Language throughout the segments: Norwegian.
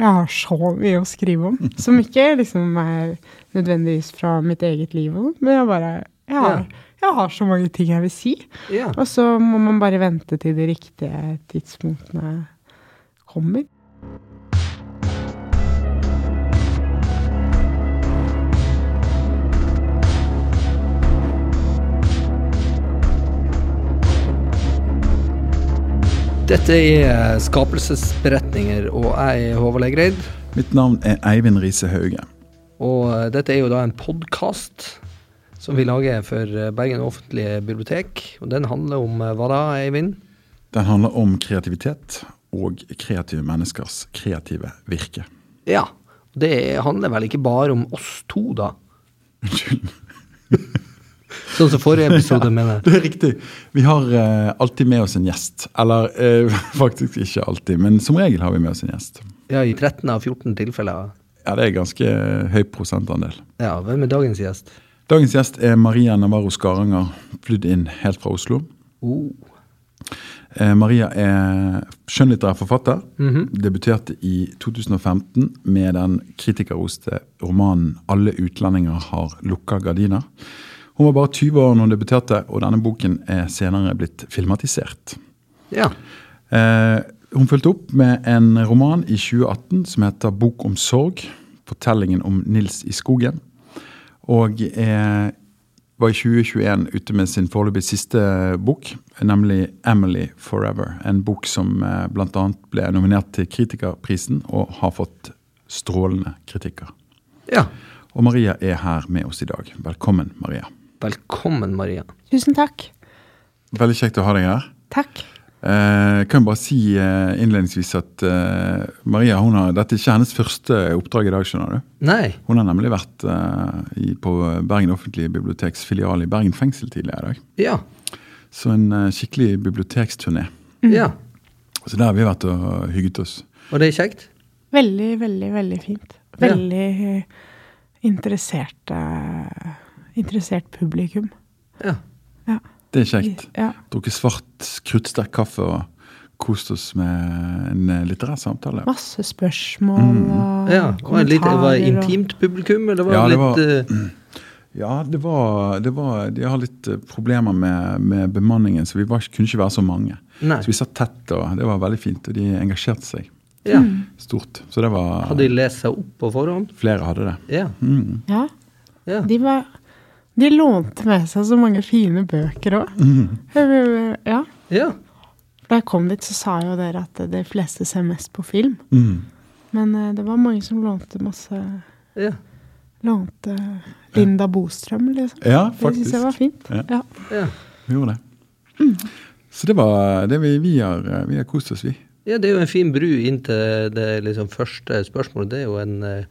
Jeg har så mye å skrive om, som ikke liksom er nødvendigvis fra mitt eget liv, men jeg bare jeg har, jeg har så mange ting jeg vil si. Ja. Og så må man bare vente til de riktige tidspunktene kommer. Dette er Skapelsesberetninger, og jeg er Håvard Legreid. Mitt navn er Eivind Riise Hauge. Og eh, dette er jo da en podkast som vi lager for eh, Bergen offentlige bibliotek. Og den handler om eh, hva da, Eivind? Den handler om kreativitet og kreative menneskers kreative virke. Ja. Det handler vel ikke bare om oss to, da? Unnskyld. Sånn som forrige episode, mener jeg. Det er riktig. Vi har uh, alltid med oss en gjest. Eller uh, faktisk ikke alltid, men som regel har vi med oss en gjest. Ja, i 13 av 14 tilfeller. Ja, det er ganske høy prosentandel. Ja, hvem er dagens gjest? Dagens gjest er Maria Navarro Skaranger, flydd inn helt fra Oslo. Oh. Uh, Maria er skjønnlitterær forfatter. Mhm. Debuterte i 2015 med den kritikerroste romanen 'Alle utlendinger har lukka gardiner'. Hun var bare 20 år når hun debuterte, og denne boken er senere blitt filmatisert. Ja. Eh, hun fulgte opp med en roman i 2018 som heter 'Bok om sorg'. Fortellingen om Nils i skogen. Og eh, var i 2021 ute med sin foreløpig siste bok, nemlig 'Emily Forever'. En bok som eh, bl.a. ble nominert til Kritikerprisen og har fått strålende kritikker. ja. Og Maria er her med oss i dag. Velkommen, Maria. Velkommen, Maria. Tusen takk. Veldig kjekt å ha deg her. Takk. Eh, kan bare si eh, innledningsvis at eh, Maria hun har, dette er ikke hennes første oppdrag i dag. skjønner du. Nei. Hun har nemlig vært eh, i, på Bergen offentlige biblioteks filial i Bergen fengsel tidligere i dag. Ja. Så en eh, skikkelig biblioteksturné. Ja. Så der har vi vært og hygget oss. Var det kjekt? Veldig, veldig, veldig fint. Veldig ja. interessert, eh, interessert publikum. Ja. Ja. Det er kjekt. Ja. Drukket svart, kruttsterk kaffe og kost oss med en eh, litterær samtale. Masse spørsmål Mm. og ja. Litt, var det kommentarer intimt publikum, eller var Ja, det var, litt var- eh, Ja, det var, det var De har litt eh, problemer med, med bemanningen, så vi var, kunne ikke være så mange. Nei. Så vi satt tett, og det var veldig fint. Og de engasjerte seg Ja. stort. Så det var Hadde de lest seg opp på forhånd? Flere hadde det. Ja. Mm. Ja. ja. De, var, de lånte med seg så mange fine bøker òg. Mm. Ja. ja. Da jeg kom dit, så sa jo dere at de fleste ser mest på film. Mm. Men eh, det var mange som lånte masse Ja. Lånte Linda Bostrøm, liksom. Ja, Det syns jeg var fint. Ja. Ja. ja. Vi gjorde det. Så det var det vi, vi, har, vi har kost oss, vi. Ja, det er jo en fin bru inn til det liksom første spørsmålet. Det er jo en eh,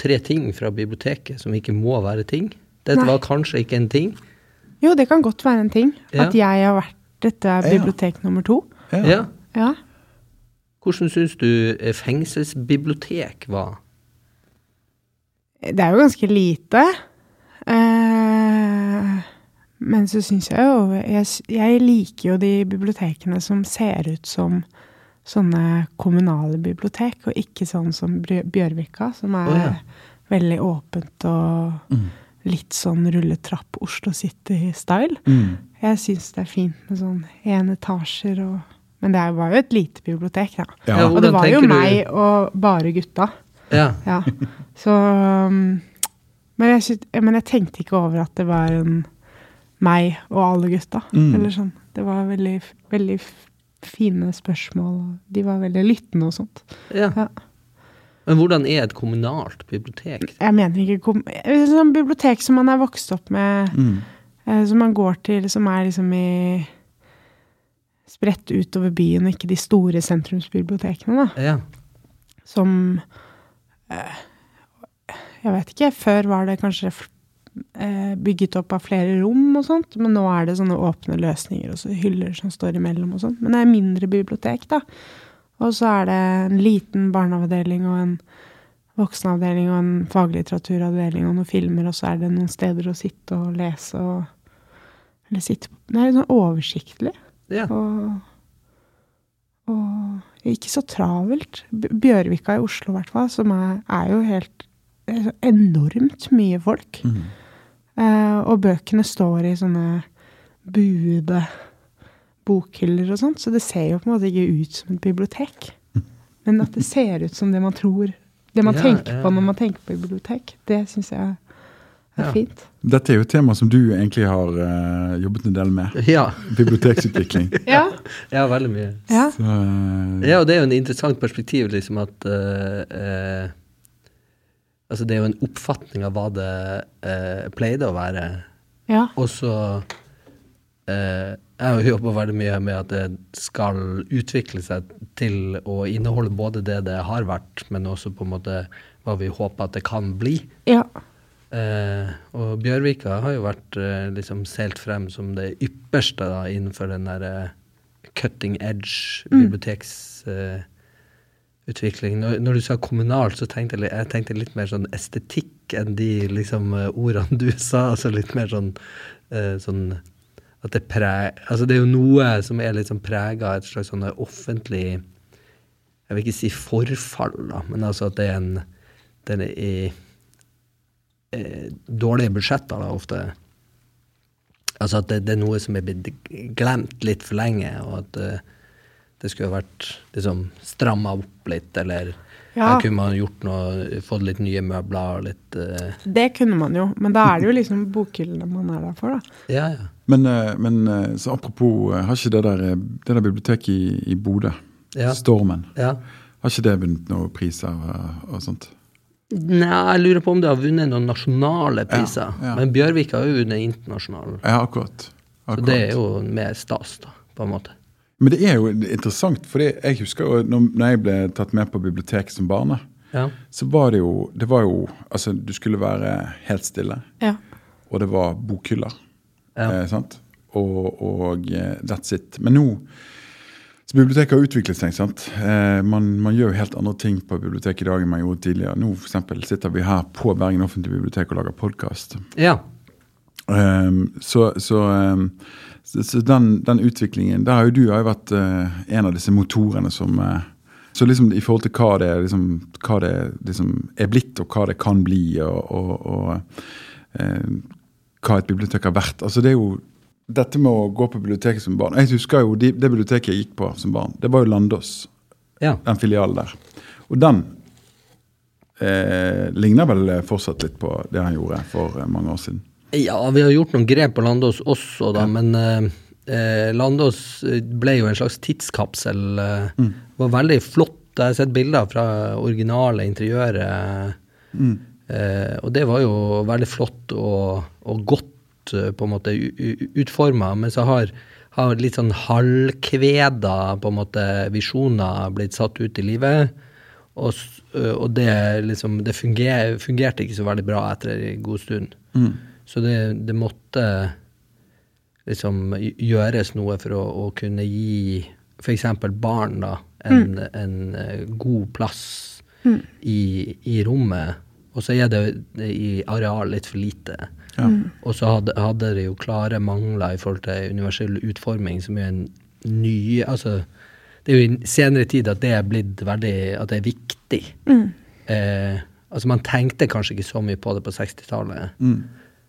tre ting fra biblioteket som ikke må være ting. Dette Nei. var kanskje ikke en ting. Jo, det kan godt være en ting. Ja. At jeg har vært Dette er Ja. bibliotek nummer to. Ja. Ja. Hvordan syns du eh, fengselsbibliotek var? Det er jo ganske lite. Eh, men så syns jeg jo jeg, jeg liker jo de bibliotekene som ser ut som sånne kommunale bibliotek, og ikke sånn som Bjørvika, som er oh, ja. veldig åpent og Mm. Litt sånn rulletrapp Oslo City-style. Mm. Jeg syns det er fint med sånn én etasjer og Men det var jo et lite bibliotek, da. Ja. Ja, Og det var jo meg du- og bare gutta. Ja. Ja. Så um, men, jeg synes, men jeg tenkte ikke over at det var en meg og alle gutta. Mm. Eller sånn. Det var veldig, veldig fine spørsmål. De var veldig lyttende og sånt. ja. Ja. Men hvordan er et kommunalt bibliotek? Jeg mener ikke kom, sånn bibliotek som man er vokst opp med, Mm. eh, som man går til, som er liksom i Spredt utover byen, og ikke de store sentrumsbibliotekene, da. Ja. som eh, Jeg vet ikke. Før var det kanskje eh, bygget opp av flere rom og sånt, men nå er det sånne åpne løsninger og så hyller som står imellom og sånt. Men det er mindre bibliotek, da. Og så er det en liten barneavdeling og en voksenavdeling og en faglitteraturavdeling og noen filmer, og så er det noen steder å sitte og lese og Eller sitte Det er litt sånn oversiktlig. ja. Og, og ikke så travelt. Bjørvika i Oslo, i hvert fall, som er, er jo helt er enormt mye folk. Eh, og bøkene står i sånne buede bokhyller og sånt, så det ser jo på en måte ikke ut som et bibliotek. Men at det ser ut som det man tror Det man Ja, tenker ja. på når man tenker på bibliotek, det syns jeg er Ja. fint. Dette er jo et tema som du egentlig har uh, jobbet en del med. Ja, Biblioteksutvikling. Ja. ja veldig mye. ja. Så, eh, Ja, og det er jo en interessant perspektiv, liksom at uh, eh, Altså, det er jo en oppfatning av hva det eh, pleide å være. ja. Og så Jeg har jo jobba veldig mye med at det skal utvikle seg til å inneholde både det det har vært, men også på en måte hva vi håper at det kan bli. ja. Eh, og Bjørvika har jo vært eh, liksom seilt frem som det ypperste da, innenfor den der eh, cutting edge biblioteksutvikling. når, når du sa kommunalt, så tenkte jeg, jeg tenkte litt mer sånn estetikk enn de liksom eh, ordene du sa. Altså litt mer sånn, eh, sånn at det preg, altså det er jo noe som er litt sånn prega av et slags sånn offentlig Jeg vil ikke si forfall, da, men altså at det er en den er i eh, dårlige budsjetter da, ofte. Altså at det, det er noe som er blitt glemt litt for lenge, og at eh, det skulle vært liksom stramma opp litt, eller Ja. her kunne man gjort noe, fått litt nye møbler og litt eh, Det kunne man jo, men da er det jo liksom bokhyllene man er der for, da. Ja, ja. Men, eh, men eh, så apropos, eh, har ikke det der, det der biblioteket i, i Bodø, Ja. Stormen, ja. har ikke det vunnet noen priser og, og sånt? Nei, jeg lurer på om det har vunnet noen nasjonale priser. ja. Men Bjørvik har jo vunnet internasjonal. Ja, akkurat. Så det er jo mer stas, da, på en måte. Men det er jo interessant, for jeg husker jo når, når jeg ble tatt med på biblioteket som barne, Ja. så var det jo Det var jo Altså, du skulle være helt stille, Ja. og det var bokhyller. Ja. Eh, sant? Og, og eh, that's it. Men nå så Biblioteket har utviklet seg. sant? Eh, man, man gjør jo helt andre ting på biblioteket i dag enn man gjorde tidligere. Nå for eksempel, sitter vi her på Bergen offentlige bibliotek og lager podkast. ja. Um, så så, um, så, så den, den utviklingen Der har jo du har jo vært uh, en av disse motorene som uh, Så liksom i forhold til hva det, liksom, hva det liksom er blitt, og hva det kan bli, og, og, og uh, hva et bibliotek har vært Altså det er jo dette med å gå på biblioteket som barn Jeg husker jo de, det biblioteket jeg gikk på som barn. Det var jo Landås, ja. den filialen der. Og den eh, ligner vel fortsatt litt på det han gjorde for eh, mange år siden. Ja, vi har gjort noen grep på Landås også, da, men eh, eh, Landås ble jo en slags tidskapsel. Mm. Var veldig flott. Jeg har sett bilder fra originale interiøret. Eh, og det var jo veldig flott og, og godt eh, på en måte utforma, men så har, har litt sånn halvkveda på en måte visjoner blitt satt ut i livet. Og, øh, og det, liksom, det funger, fungerte ikke så veldig bra etter en god stund. Så det, det måtte liksom gjøres noe for å, å kunne gi f.eks. barn da, en, en eh, god plass i, i rommet. Og så er det, i areal litt for lite. Og så hadde, hadde det jo klare mangler i forhold til universell utforming, som er en ny Altså, det er jo i senere tid at det er blitt veldig At det er viktig. Eh, altså, man tenkte kanskje ikke så mye på det på 60-tallet.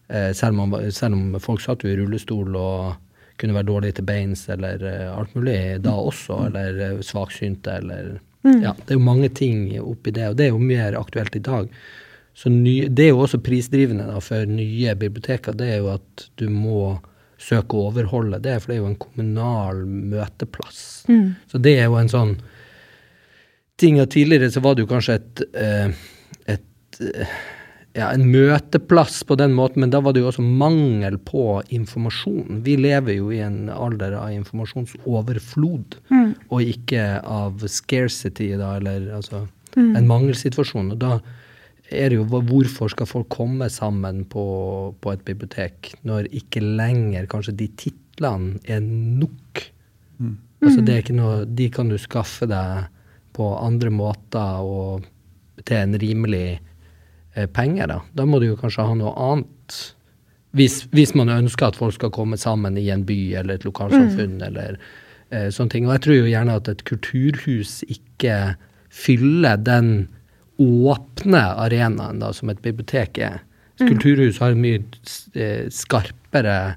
Eh, selv, om selv om folk satt jo i rullestol og kunne være dårlige til beins eller eh, alt mulig da også, eller eh, svaksynte eller Ja, det er jo mange ting oppi det, og det er jo mer aktuelt i dag. Så ny, det er jo også prisdrivende da, for nye biblioteker, det er jo at du må søke å overholde det, for det er jo en kommunal møteplass. Så det er jo en sånn ting at tidligere så var det jo kanskje et, eh, et eh, ja, en møteplass på den måten, men da var det jo også mangel på informasjon. Vi lever jo i en alder av informasjonsoverflod, og ikke av scarcity, da, eller altså en mangelsituasjon. Og da er det jo hvorfor skal folk komme sammen på, på et bibliotek når ikke lenger kanskje de titlene er nok? Altså det er ikke noe, de kan du skaffe deg på andre måter og til en rimelig eh, penger. Da. da må du jo kanskje ha noe annet. Hvis, hvis man ønsker at folk skal komme sammen i en by eller et lokalsamfunn, eller eh, sånne ting. Og jeg tror jo gjerne at et kulturhus ikke fyller den åpne arenaen da, som et bibliotek er. Mm. Kulturhus har mye eh, skarpere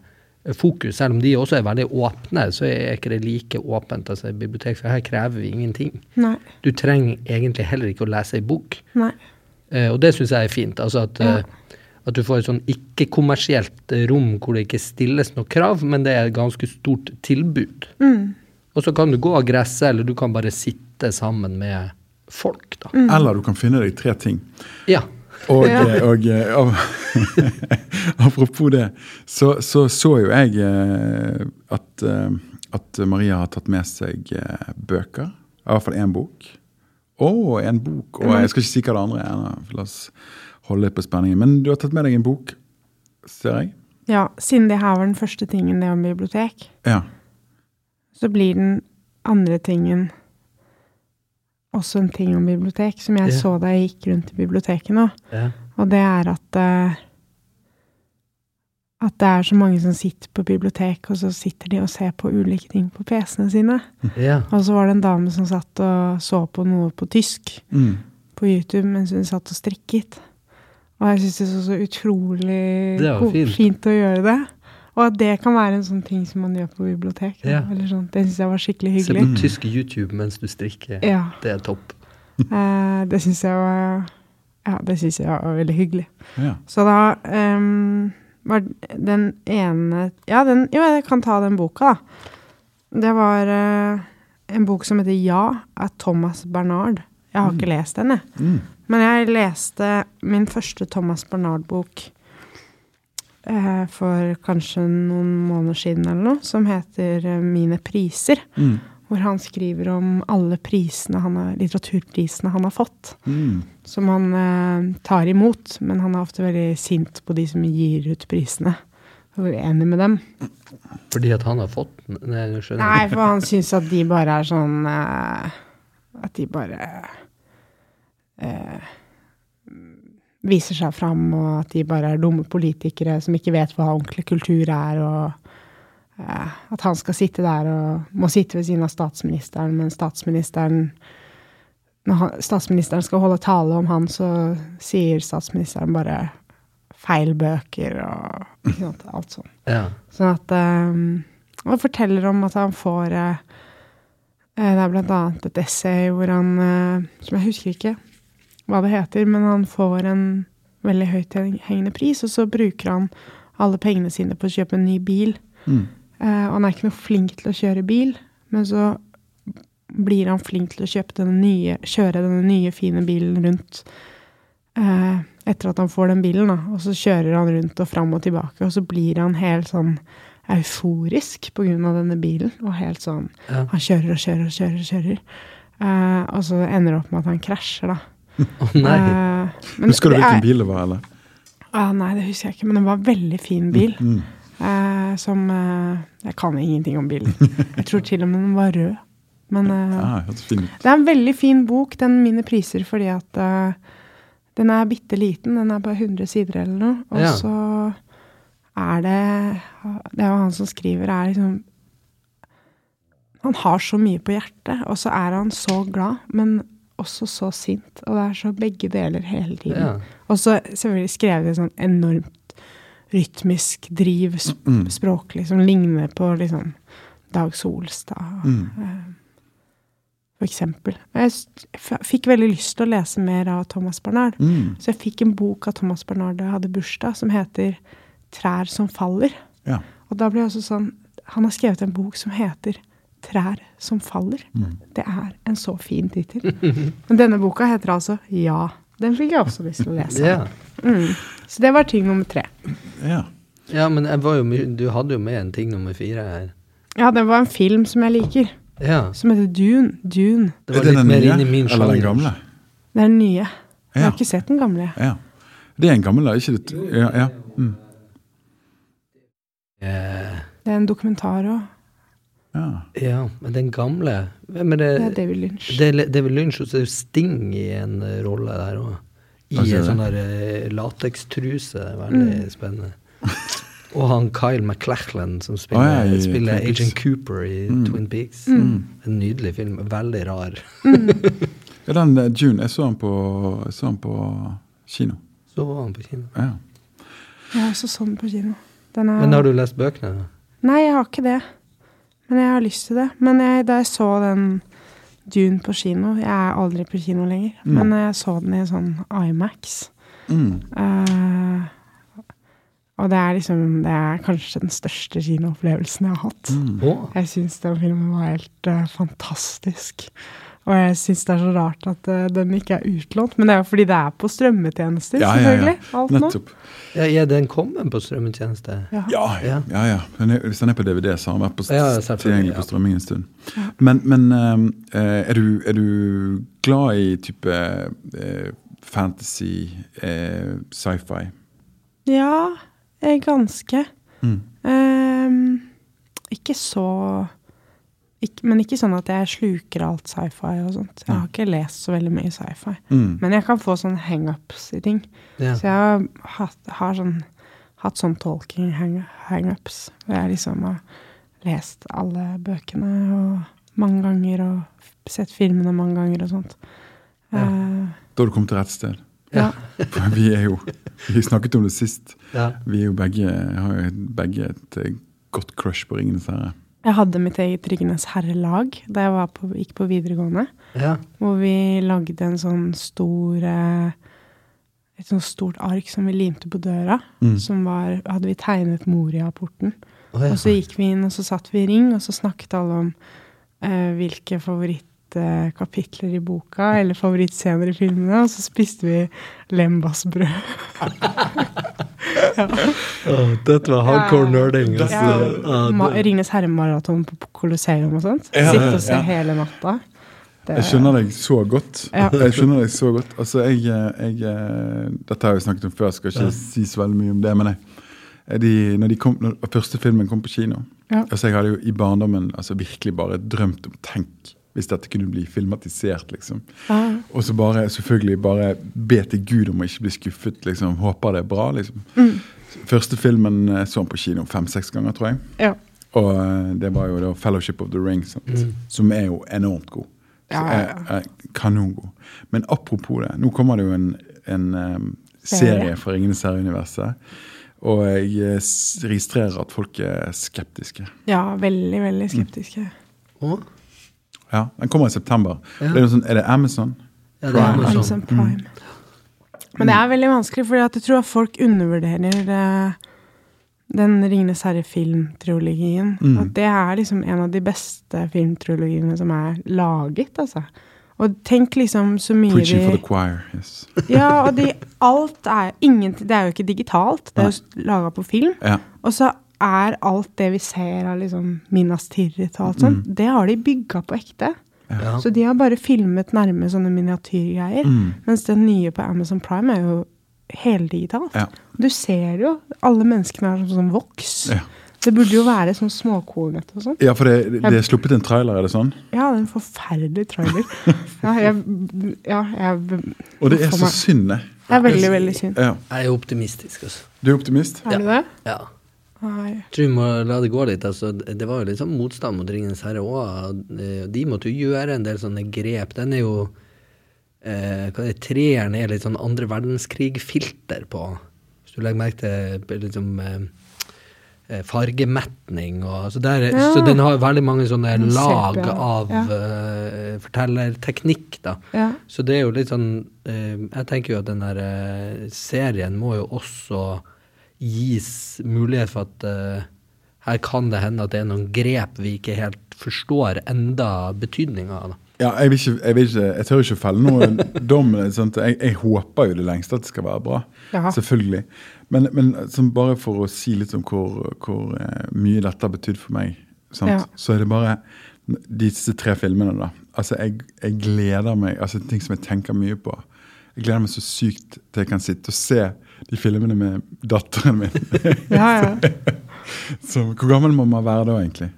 fokus. Selv om de også er veldig åpne, så er ikke det like åpent. altså bibliotek, For her krever vi ingenting. Nei. Du trenger egentlig heller ikke å lese ei bok. Eh, og det syns jeg er fint. Altså at, Ja. eh, at du får et sånn ikke-kommersielt eh, rom hvor det ikke stilles noe krav, men det er et ganske stort tilbud. Mm. Og så kan du gå av gresse, eller du kan bare sitte sammen med folk, da. Mm. Eller du kan finne deg tre ting. Ja. Og, Ja. eh, og eh, apropos det, så, så så jo jeg eh, at, at Maria har tatt med seg bøker. I hvert fall én bok. Å, en bok. Og jeg skal ikke si hva det andre er. for La oss holde litt på spenningen. Men du har tatt med deg en bok, ser jeg. Ja, siden det her var den første tingen, det om bibliotek, Ja. så blir den andre tingen også en ting om bibliotek, som jeg Ja. så da jeg gikk rundt i biblioteket nå. ja. Og det er at uh, at det er så mange som sitter på bibliotek, og så sitter de og ser på ulike ting på PC-ene sine. ja. Og så var det en dame som satt og så på noe på tysk Mm. på YouTube mens hun satt og strikket. Og jeg syns det så så utrolig fint. fint å gjøre det. Og at det kan være en sånn ting som man gjør på bibliotek. Ja. Eller sånn. Det syns jeg var skikkelig hyggelig. Se på tysk YouTube mens du strikker. Ja, Det er topp. eh, det syns jeg var Ja, det syns jeg var veldig hyggelig. ja. Så da um, var den ene Ja, den, jo, jeg kan ta den boka, da. Det var uh, en bok som heter Ja av Thomas Bernard. Jeg har ikke lest den, jeg. Mm. Men jeg leste min første Thomas Bernard-bok for kanskje noen måneder siden eller noe, som heter eh, Mine priser. Mm. Hvor han skriver om alle prisene han har, litteraturprisene han har fått. Mm. Som han eh, tar imot, men han er ofte veldig sint på de som gir ut prisene. Og uenig med dem. Fordi at han har fått den? Nei, skjønner Nei, for han syns at de bare er sånn eh, At de bare eh, viser seg fram, og at de bare er dumme politikere som ikke vet hva ordentlig kultur er, og eh, at han skal sitte der og må sitte ved siden av statsministeren, men statsministeren Når han, statsministeren skal holde tale om han, så sier statsministeren bare feil bøker og sant, alt sånt. Ja. Sånn at um, Og forteller om at han får eh, Det er blant annet et essay hvor han Som jeg husker ikke hva det heter, men han får en veldig høyt hengende pris, og så bruker han alle pengene sine på å kjøpe en ny bil. Mm. Eh, og han er ikke noe flink til å kjøre bil, men så blir han flink til å denne nye, kjøre denne nye, fine bilen rundt eh, etter at han får den bilen. Da. Og så kjører han rundt og fram og tilbake, og så blir han helt sånn euforisk av denne bilen. Og helt sånn Ja. Han kjører og kjører og kjører. og kjører. Eh, og så ender det opp med at han krasjer, da. Å nei. Uh, men Husker du det hvilken bil det var, eller? Uh, nei, det husker jeg ikke, men det var en veldig fin bil. Mm. Uh, som eh, Jeg kan ingenting om bilen. Jeg tror til og med den var rød. Men Ah, hørtes det er en veldig fin bok, den Mine priser, fordi at den er bitte liten. Den er bare 100 sider eller noe. Og Ja. så er det Det er jo han som skriver, er liksom Han har så mye på hjertet, og så er han så glad, men også så sint. Og det er så begge deler hele tiden. Ja. Og så selvfølgelig skrevet i sånn enormt rytmisk driv sp Mm. språklig, som ligner på liksom Dag Solstad, Mm. eh, for eksempel. Jeg fikk veldig lyst til å lese mer av Thomas Barnard. Mm. Så jeg fikk en bok av Thomas Barnard da jeg hadde bursdag, som heter 'Trær som faller'. Ja. Og da ble jeg også sånn Han har skrevet en bok som heter 'Trær som faller'. Mm. Det er en så fin tittel. Men denne boka heter altså 'Ja'. Den fikk jeg også lyst til å lese. Yeah. Mm. Så det var ting nummer tre. ja. ja, men jeg var jo, du hadde jo med en ting nummer fire her. Ja, det var en film som jeg liker, Ja. som heter Dune. Dune. Det Er det litt den mer nye, inn i min eller den gamle? Det er den nye. Jeg Ja. har ikke sett den gamle. Ja. Det er en gammel, da, ikke det? Ja, ja. Mm. Eh, Det er en dokumentar òg. Ja. ja, men den gamle er det? Det er David Lynch. Det David Lynch, og så er det Sting i en eh, rolle der òg. I en sånn der eh, latekstruse. Veldig Mm. spennende. Og han Kyle MacLachlan som spiller, Å, ja, i spiller Twin Agent Cooper i Mm. Twin Peaks. Mm. En nydelig film. Veldig rar. Ja, den eh, June, jeg så den på, jeg så han på kino. Så var han på kino. Ja. Jeg har også sånn på kino. Den er, Men har du lest bøkene? Nei, jeg har ikke det. Men jeg har lyst til det. Men jeg, da jeg så den Dune på kino Jeg er aldri på kino lenger. Mm. Men jeg så den i sånn IMAX. Mm. Uh, og det er liksom Det er kanskje den største kinoopplevelsen jeg har hatt. Mm. Jeg syns den filmen var helt uh, fantastisk. Og jeg syns det er så rart at uh, den ikke er utlånt. Men det er jo fordi det er på strømmetjenester, Ja, ja, ja. selvfølgelig. Alt nå. Nettopp. ja, ja, den kommer på strømmetjeneste? Ja. Ja, Ja. ja. ja. Den er, hvis den er på DVD, så har den vært på, Ja, tilgjengelig ja. på strømming en stund. Ja. Men, men uh, er, du, er du glad i type uh, fantasy, eh, sci-fi? Ja, ganske. Mm. Um, ikke så ikke, Men ikke sånn at jeg sluker alt sci-fi og sånt. Jeg har ikke lest så veldig mye sci-fi. Mm. Men jeg kan få sånne hangups i ting. Ja. Så jeg har, hatt, har sånn, hatt sånn tolking hang, hangups. Hvor jeg liksom har lest alle bøkene og mange ganger og sett filmene mange ganger og sånt. Ja. Uh, Da har du kommet til rett sted. ja. For vi er jo Vi snakket om det sist. Ja. Vi er jo begge, har jo begge et eh, godt crush på Ringenes herre. Jeg hadde mitt eget Ringenes herre-lag da jeg var på, gikk på videregående. ja. Hvor vi lagde en sånn stor eh, Et sånt stort ark som vi limte på døra. Mm. Som var Hadde vi tegnet Moria-porten. Oh, ja. Og så gikk vi inn, og så satt vi i ring, og så snakket alle om eh, hvilke favorittkapitler i boka, eller favorittscener i filmene, og så spiste vi lembasbrød. oh, dette var hardcore Ja. nerding. Altså. Ja, Ma Ringnes herre-maraton på Colosseum og sånt. Ja, Sitte og se ja. hele natta. Det- Jeg skjønner deg så godt. Ja. Jeg skjønner deg så godt. Altså, jeg, jeg eh, Dette har jeg snakket om før, skal ikke Ja. si så veldig mye om det. Men jeg, eh, de, når, de kom, når første filmen kom på kino Ja. altså Jeg hadde jo i barndommen altså virkelig bare drømt om Tenk hvis dette kunne bli filmatisert, liksom. Ah. Og så bare selvfølgelig bare be til Gud om å ikke bli skuffet. liksom, Håper det er bra. liksom. Mm. Første filmen eh, så han på kino fem-seks ganger, tror jeg. Ja. Og eh, det var jo da 'Fellowship of the Ring', sant? Mm. som er jo enormt god. Ja, ja, er- er Kanongod. Men apropos det, nå kommer det jo en, en um, Serie. fra Ringenes herre-universet. Og jeg eh, registrerer at folk er skeptiske. ja, veldig, veldig skeptiske. Å? Ja, Den kommer i september. Ja. Det er, noe sånn, er det Amazon? Ja, det er Prime. Amazon. Amazon Prime. Men det er veldig vanskelig, for jeg tror at folk undervurderer eh, den Ringenes herre-filmtrilogien. Mm. At det er liksom en av de beste filmtrilogiene som er laget, altså. Og tenk liksom så mye Preaching for the choir. yes. Ja, og de, alt er ingen, Det er jo ikke digitalt, det er jo laga på film. Ja. Og så er alt det vi ser av liksom Minas Tirith og alt sånt, Mm. det har de bygga på ekte. Ja. Så de har bare filmet nærme sånne miniatyrgreier. Mm. Mens den nye på Amazon Prime er jo heldigitalt. Ja. Du ser jo alle menneskene er som sånn voks. Ja. Det burde jo være sånn småkornete og sånn. ja, for det, det er sluppet en trailer, er det sånn? Ja, det er en forferdelig trailer. ja, jeg, ja, jeg Og det er så synd, det. Det er veldig, veldig synd. Ja. Jeg er optimistisk, altså. Du er optimist? Er du det? Ja. Nei. Jeg tror vi må la det gå litt. Altså, det var jo litt sånn motstand mot Ringenes herre òg. De måtte jo gjøre en del sånne grep. Den er jo eh, hva er det, Treeren er litt sånn andre verdenskrig-filter på. Hvis du legger merke til liksom, eh, eh, fargemetning og så, der, Ja. Så den har veldig mange sånne lag av ja. uh, fortellerteknikk, da. Ja. Så det er jo litt sånn eh, Jeg tenker jo at den der eh, serien må jo også gis mulighet for at uh, her kan det hende at det er noen grep vi ikke helt forstår enda betydninga av. Ja, jeg, vil ikke, jeg, vil ikke, jeg tør ikke felle noen dom. Sant? Jeg, jeg håper jo det lengste at det skal være bra. Jaha. Selvfølgelig. Men, men bare for å si litt om hvor, hvor eh, mye dette har betydd for meg, sant? Ja. så er det bare disse tre filmene, da. Altså, jeg, jeg gleder meg Altså, ting som jeg tenker mye på. Jeg gleder meg så sykt til jeg kan sitte og se de filmene med datteren min. ja, ja. så, hvor gammel må man være da, egentlig?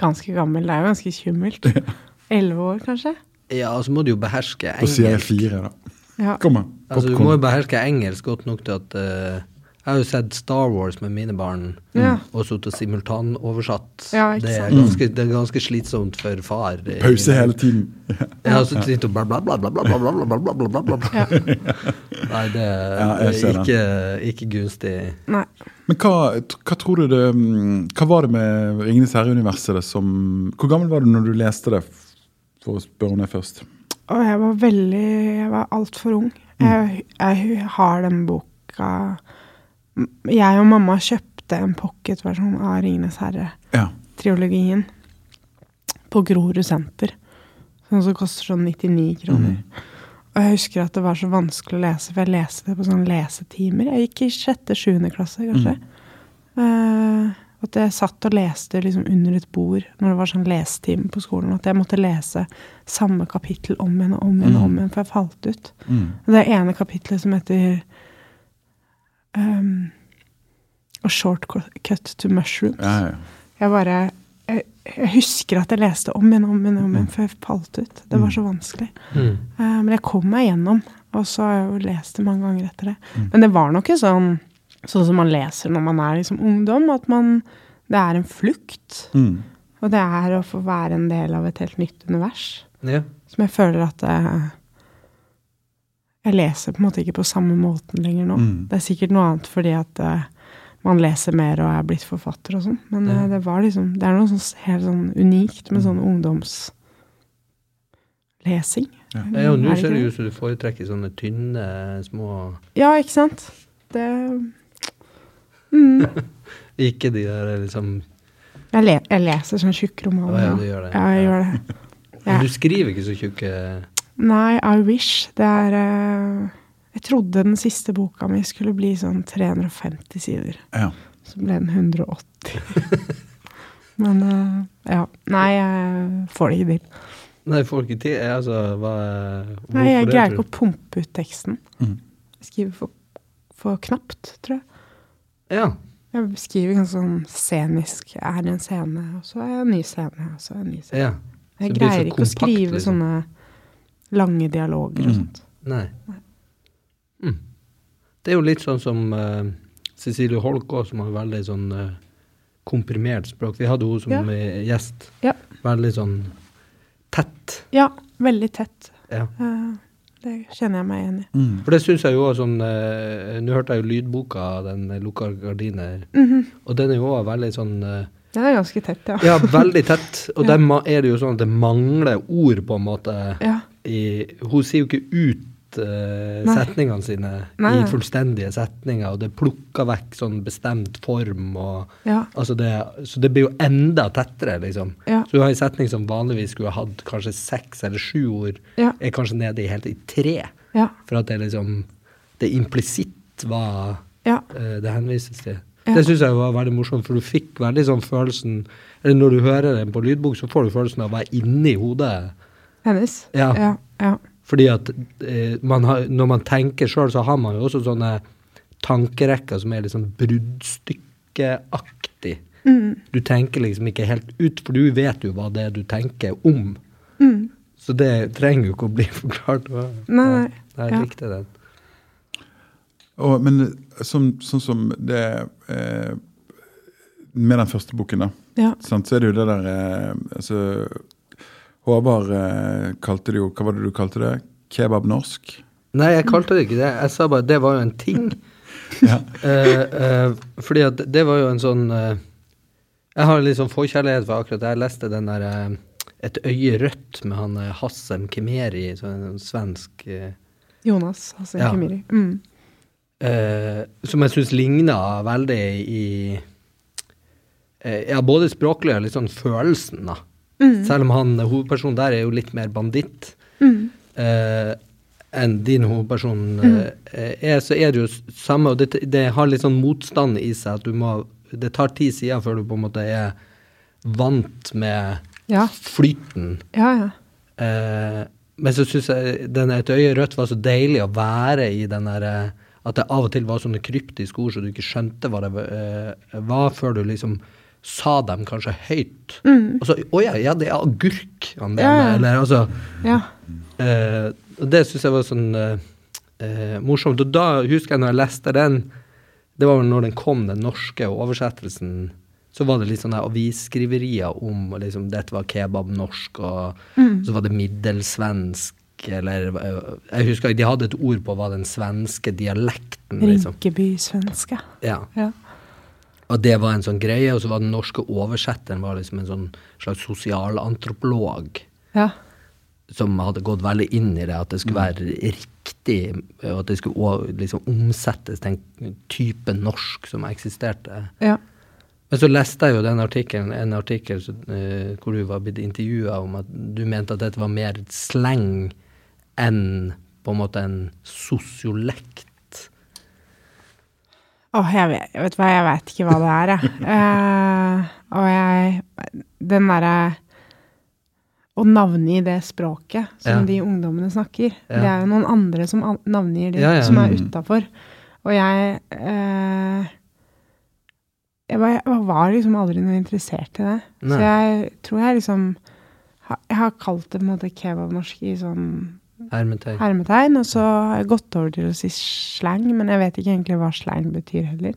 Ganske gammel. Det er jo ganske skummelt. Elleve år, kanskje? Ja, og så må du jo beherske engelsk. Da sier jeg fire, da. Ja. Kom an. Altså, du må jo beherske engelsk godt nok til at eh, Jeg har jo sett Star Wars med mine barn, Ja. og sittet simultanoversatt. Ja, det, er ganske, det er ganske slitsomt for far. Pause hele tiden. Ja, har så sitter og bla, bla, bla, bla, bla, bla, bla, bla, bla, bla, bla, bla. Ja. Nei, det Ja, er jeg ikke, ikke gunstig. Nei. Men hva, hva tror du det mm, Hva var det med 'Ringenes herre'-universet som Hvor gammel var du når du leste det, for å spørre om det først? Å, jeg var veldig Jeg var altfor ung. Jeg, jeg har den boka Jeg og mamma kjøpte en pocketversjon av 'Ringenes herre'-triologien Ja. på Grorud senter. Sånn som koster sånn 99 kroner. Og jeg husker at det var så vanskelig å lese, for jeg leste det på sånne lesetimer. Jeg gikk i sjette-sjuende klasse, kanskje. Eh, at jeg satt og leste liksom under et bord når det var sånn lesetime på skolen. At jeg måtte lese samme kapittel om igjen og om igjen, og om igjen, for jeg falt ut. Mm. Det ene kapitlet som heter um, A 'Shortcut to Mushrooms. Ja, ja. Jeg bare jeg, jeg husker at jeg leste om igjen om igjen, om igjen før jeg falt ut. Det var så vanskelig. Mm. Uh, men jeg kom meg gjennom, og så har jeg jo lest det mange ganger etter det. Men det var nok ikke sånn sånn som man leser når man er liksom ungdom, at man Det er en flukt. Mm. Og det er å få være en del av et helt nytt univers. Ja. Som jeg føler at eh, Jeg leser på en måte ikke på samme måten lenger nå. Mm. Det er sikkert noe annet fordi at uh, man leser mer og er blitt forfatter og sånn. Men Ja. eh, det var liksom Det er noe sånn helt sånn unikt med sånn ungdomslesing. Ja. Ja, og nå Er ser det ut som du foretrekker sånne tynne, små Ja, ikke sant? Det mm. Ikke de der liksom jeg, le, jeg leser sånn tjukke roman. romaner. ja, ja. du gjør det. Ja, jeg gjør det. Men du skriver ikke så tjukke Nei, I wish. Det er eh, Jeg trodde den siste boka mi skulle bli sånn 350 sider. Ja. Så ble den 180. Men eh, ja. Nei, jeg får det ikke til. Nei, får ikke til? Altså, hva Nei, jeg greier ikke å pumpe ut teksten. Mm. Jeg skriver for, for knapt, tror jeg. Ja. Jeg skriver ganske sånn scenisk. Jeg er i en scene, og så er jeg en ny scene, og så er jeg en ny scene. ja. Jeg det greier ikke å skrive liksom. sånne lange dialoger og Mm. sånt. Nei. Mm. Det er jo litt sånn som uh, Cecilie Holk også, som har veldig sånn uh, komprimert språk. Vi hadde hun som Ja. eh, gjest. Ja. Veldig sånn tett. Ja, veldig tett. Ja. Uh, det kjenner jeg meg igjen i. Mm. For det syns jeg jo også sånn uh, Nå hørte jeg jo lydboka, den eh, 'Lukka gardiner', Mhm. og den er jo også veldig sånn uh, Den er ganske tett, ja. Ja, veldig tett. Og Ja. der er det jo sånn at det mangler ord, på en måte. Ja. I, hun sier jo ikke ut uh, setningene sine Nei, i fullstendige setninger, og det plukker vekk sånn bestemt form og Ja. Altså det, så det blir jo enda tettere, liksom. Ja. Så du har en setning som vanligvis skulle ha hatt kanskje seks eller sju ord, Ja. er kanskje nede i helt i tre. Ja. For at det liksom Det implisitt var eh, det henvises til. Ja. Det syns jeg var veldig morsomt, for du fikk veldig sånn følelsen Eller når du hører den på lydbok, så får du følelsen av å være inni hodet. Hennes. Ja. Ja. ja. Fordi at eh, man har, når man tenker sjøl, så har man jo også sånne tankerekker som er litt sånn bruddstykkeaktig. Mm. Du tenker liksom ikke helt ut, for du vet jo hva det er du tenker om. Mm. Så det trenger jo ikke å bli forklart. Hva- Nei, nei. Jeg Ja. likte den. Og, men som, sånn som det eh, Med den første boken, da, Ja. sant, så er det jo det der eh, altså, Håvard eh, kalte det jo Hva var det du kalte det? Kebab-norsk? Nei, jeg kalte det ikke det. Jeg sa bare det var jo en ting. Ja. Eh, eh, fordi at det var jo en sånn eh, Jeg har litt sånn forkjærlighet for akkurat det. Jeg leste den der eh, Et øye rødt med han eh, Hassem Kemeri, sånn svensk eh, Jonas Hassem Ja. Kemiri. Mm. eh, Som jeg syns ligna veldig i eh, Ja, både språklig og litt sånn følelsen, da. Mm. Selv om han hovedpersonen der er jo litt mer banditt. Mm. eh, enn din hovedperson eh, er, så er det jo samme, og det, det har litt sånn motstand i seg at du må Det tar ti sider før du på en måte er vant med Ja. flyten. Ja, ja. Eh, men så syns jeg den Et øye rødt var så deilig å være i den der eh, At det av og til var sånne kryptiske ord så du ikke skjønte hva det eh, var, før du liksom sa dem kanskje høyt. Mm. Og så Å ja, ja, det er agurk han mener. Ja. Eller altså ja. Eh, det syns jeg var sånn eh, morsomt. Og da husker jeg når jeg leste den, Det var vel når den kom, den norske oversettelsen, så var det litt sånne avisskriverier om liksom, dette var kebab-norsk, og så var det middelsvensk, eller eh, Jeg husker de hadde et ord på hva den svenske dialekten liksom. Rinkeby-svenske. Ja. Ja. Og det var en sånn greie, og så var den norske oversetteren var liksom en sånn slags sosialantropolog ja. som hadde gått veldig inn i det, at det skulle være riktig, og at det skulle liksom omsettes til en type norsk som eksisterte. Ja. Men så leste jeg jo den artikkelen, en artikkel så, eh, hvor du var blitt intervjua om at du mente at dette var mer sleng enn på en måte en sosiolekt. Åh, jeg vet, vet hva, jeg vet ikke hva det er, jeg. Uh, og jeg Den derre Å navngi det språket som Ja. de ungdommene snakker. Ja. Det er jo noen andre som navngir det, Ja, ja. som er Mm. utafor. Og jeg uh, jeg, var, jeg var liksom aldri noe interessert i det. Nei. Så jeg tror jeg liksom Jeg har kalt det på en måte kebabnorsk i sånn Hermetegn. hermetegn, og så har jeg gått over til å si slang, men jeg vet ikke egentlig hva slang betyr heller.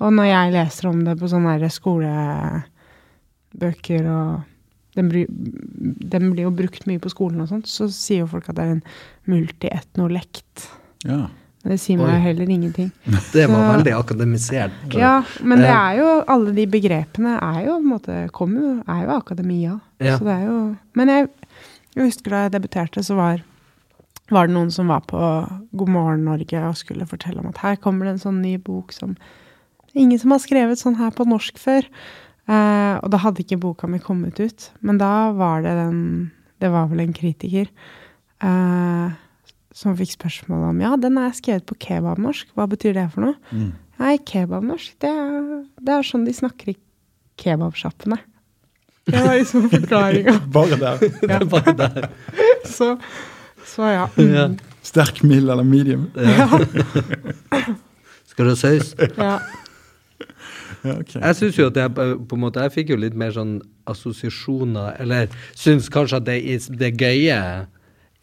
Og når jeg leser om det på sånne her skolebøker, og den, blir jo brukt mye på skolen og sånt, så sier jo folk at det er en multietnolekt. Ja. Men det sier meg jo heller ingenting. Det var Så- veldig akademisert. Ja, men det er jo Alle de begrepene er jo på en måte kommer jo, er jo akademia. Ja. Så det er jo Men jeg, jeg husker da jeg debuterte, så var, var det noen som var på God morgen Norge og skulle fortelle om at her kommer det en sånn ny bok som Ingen som har skrevet sånn her på norsk før. Eh, og da hadde ikke boka mi kommet ut. Men da var det den Det var vel en kritiker eh, som fikk spørsmål om Ja, den er skrevet på kebabnorsk. Hva betyr det for noe? Mm. Nei, kebabnorsk, det det er sånn de snakker i kebabsjappene. Det var liksom forklaringa. Bare der. Det Bare der. Så, så ja. Ja. Sterk, mild eller medium? Ja. Skal du ha saus? ja. Ja, ok. Jeg syns jo at jeg på en måte Jeg fikk jo litt mer sånn assosiasjoner Eller syns kanskje at det, det gøye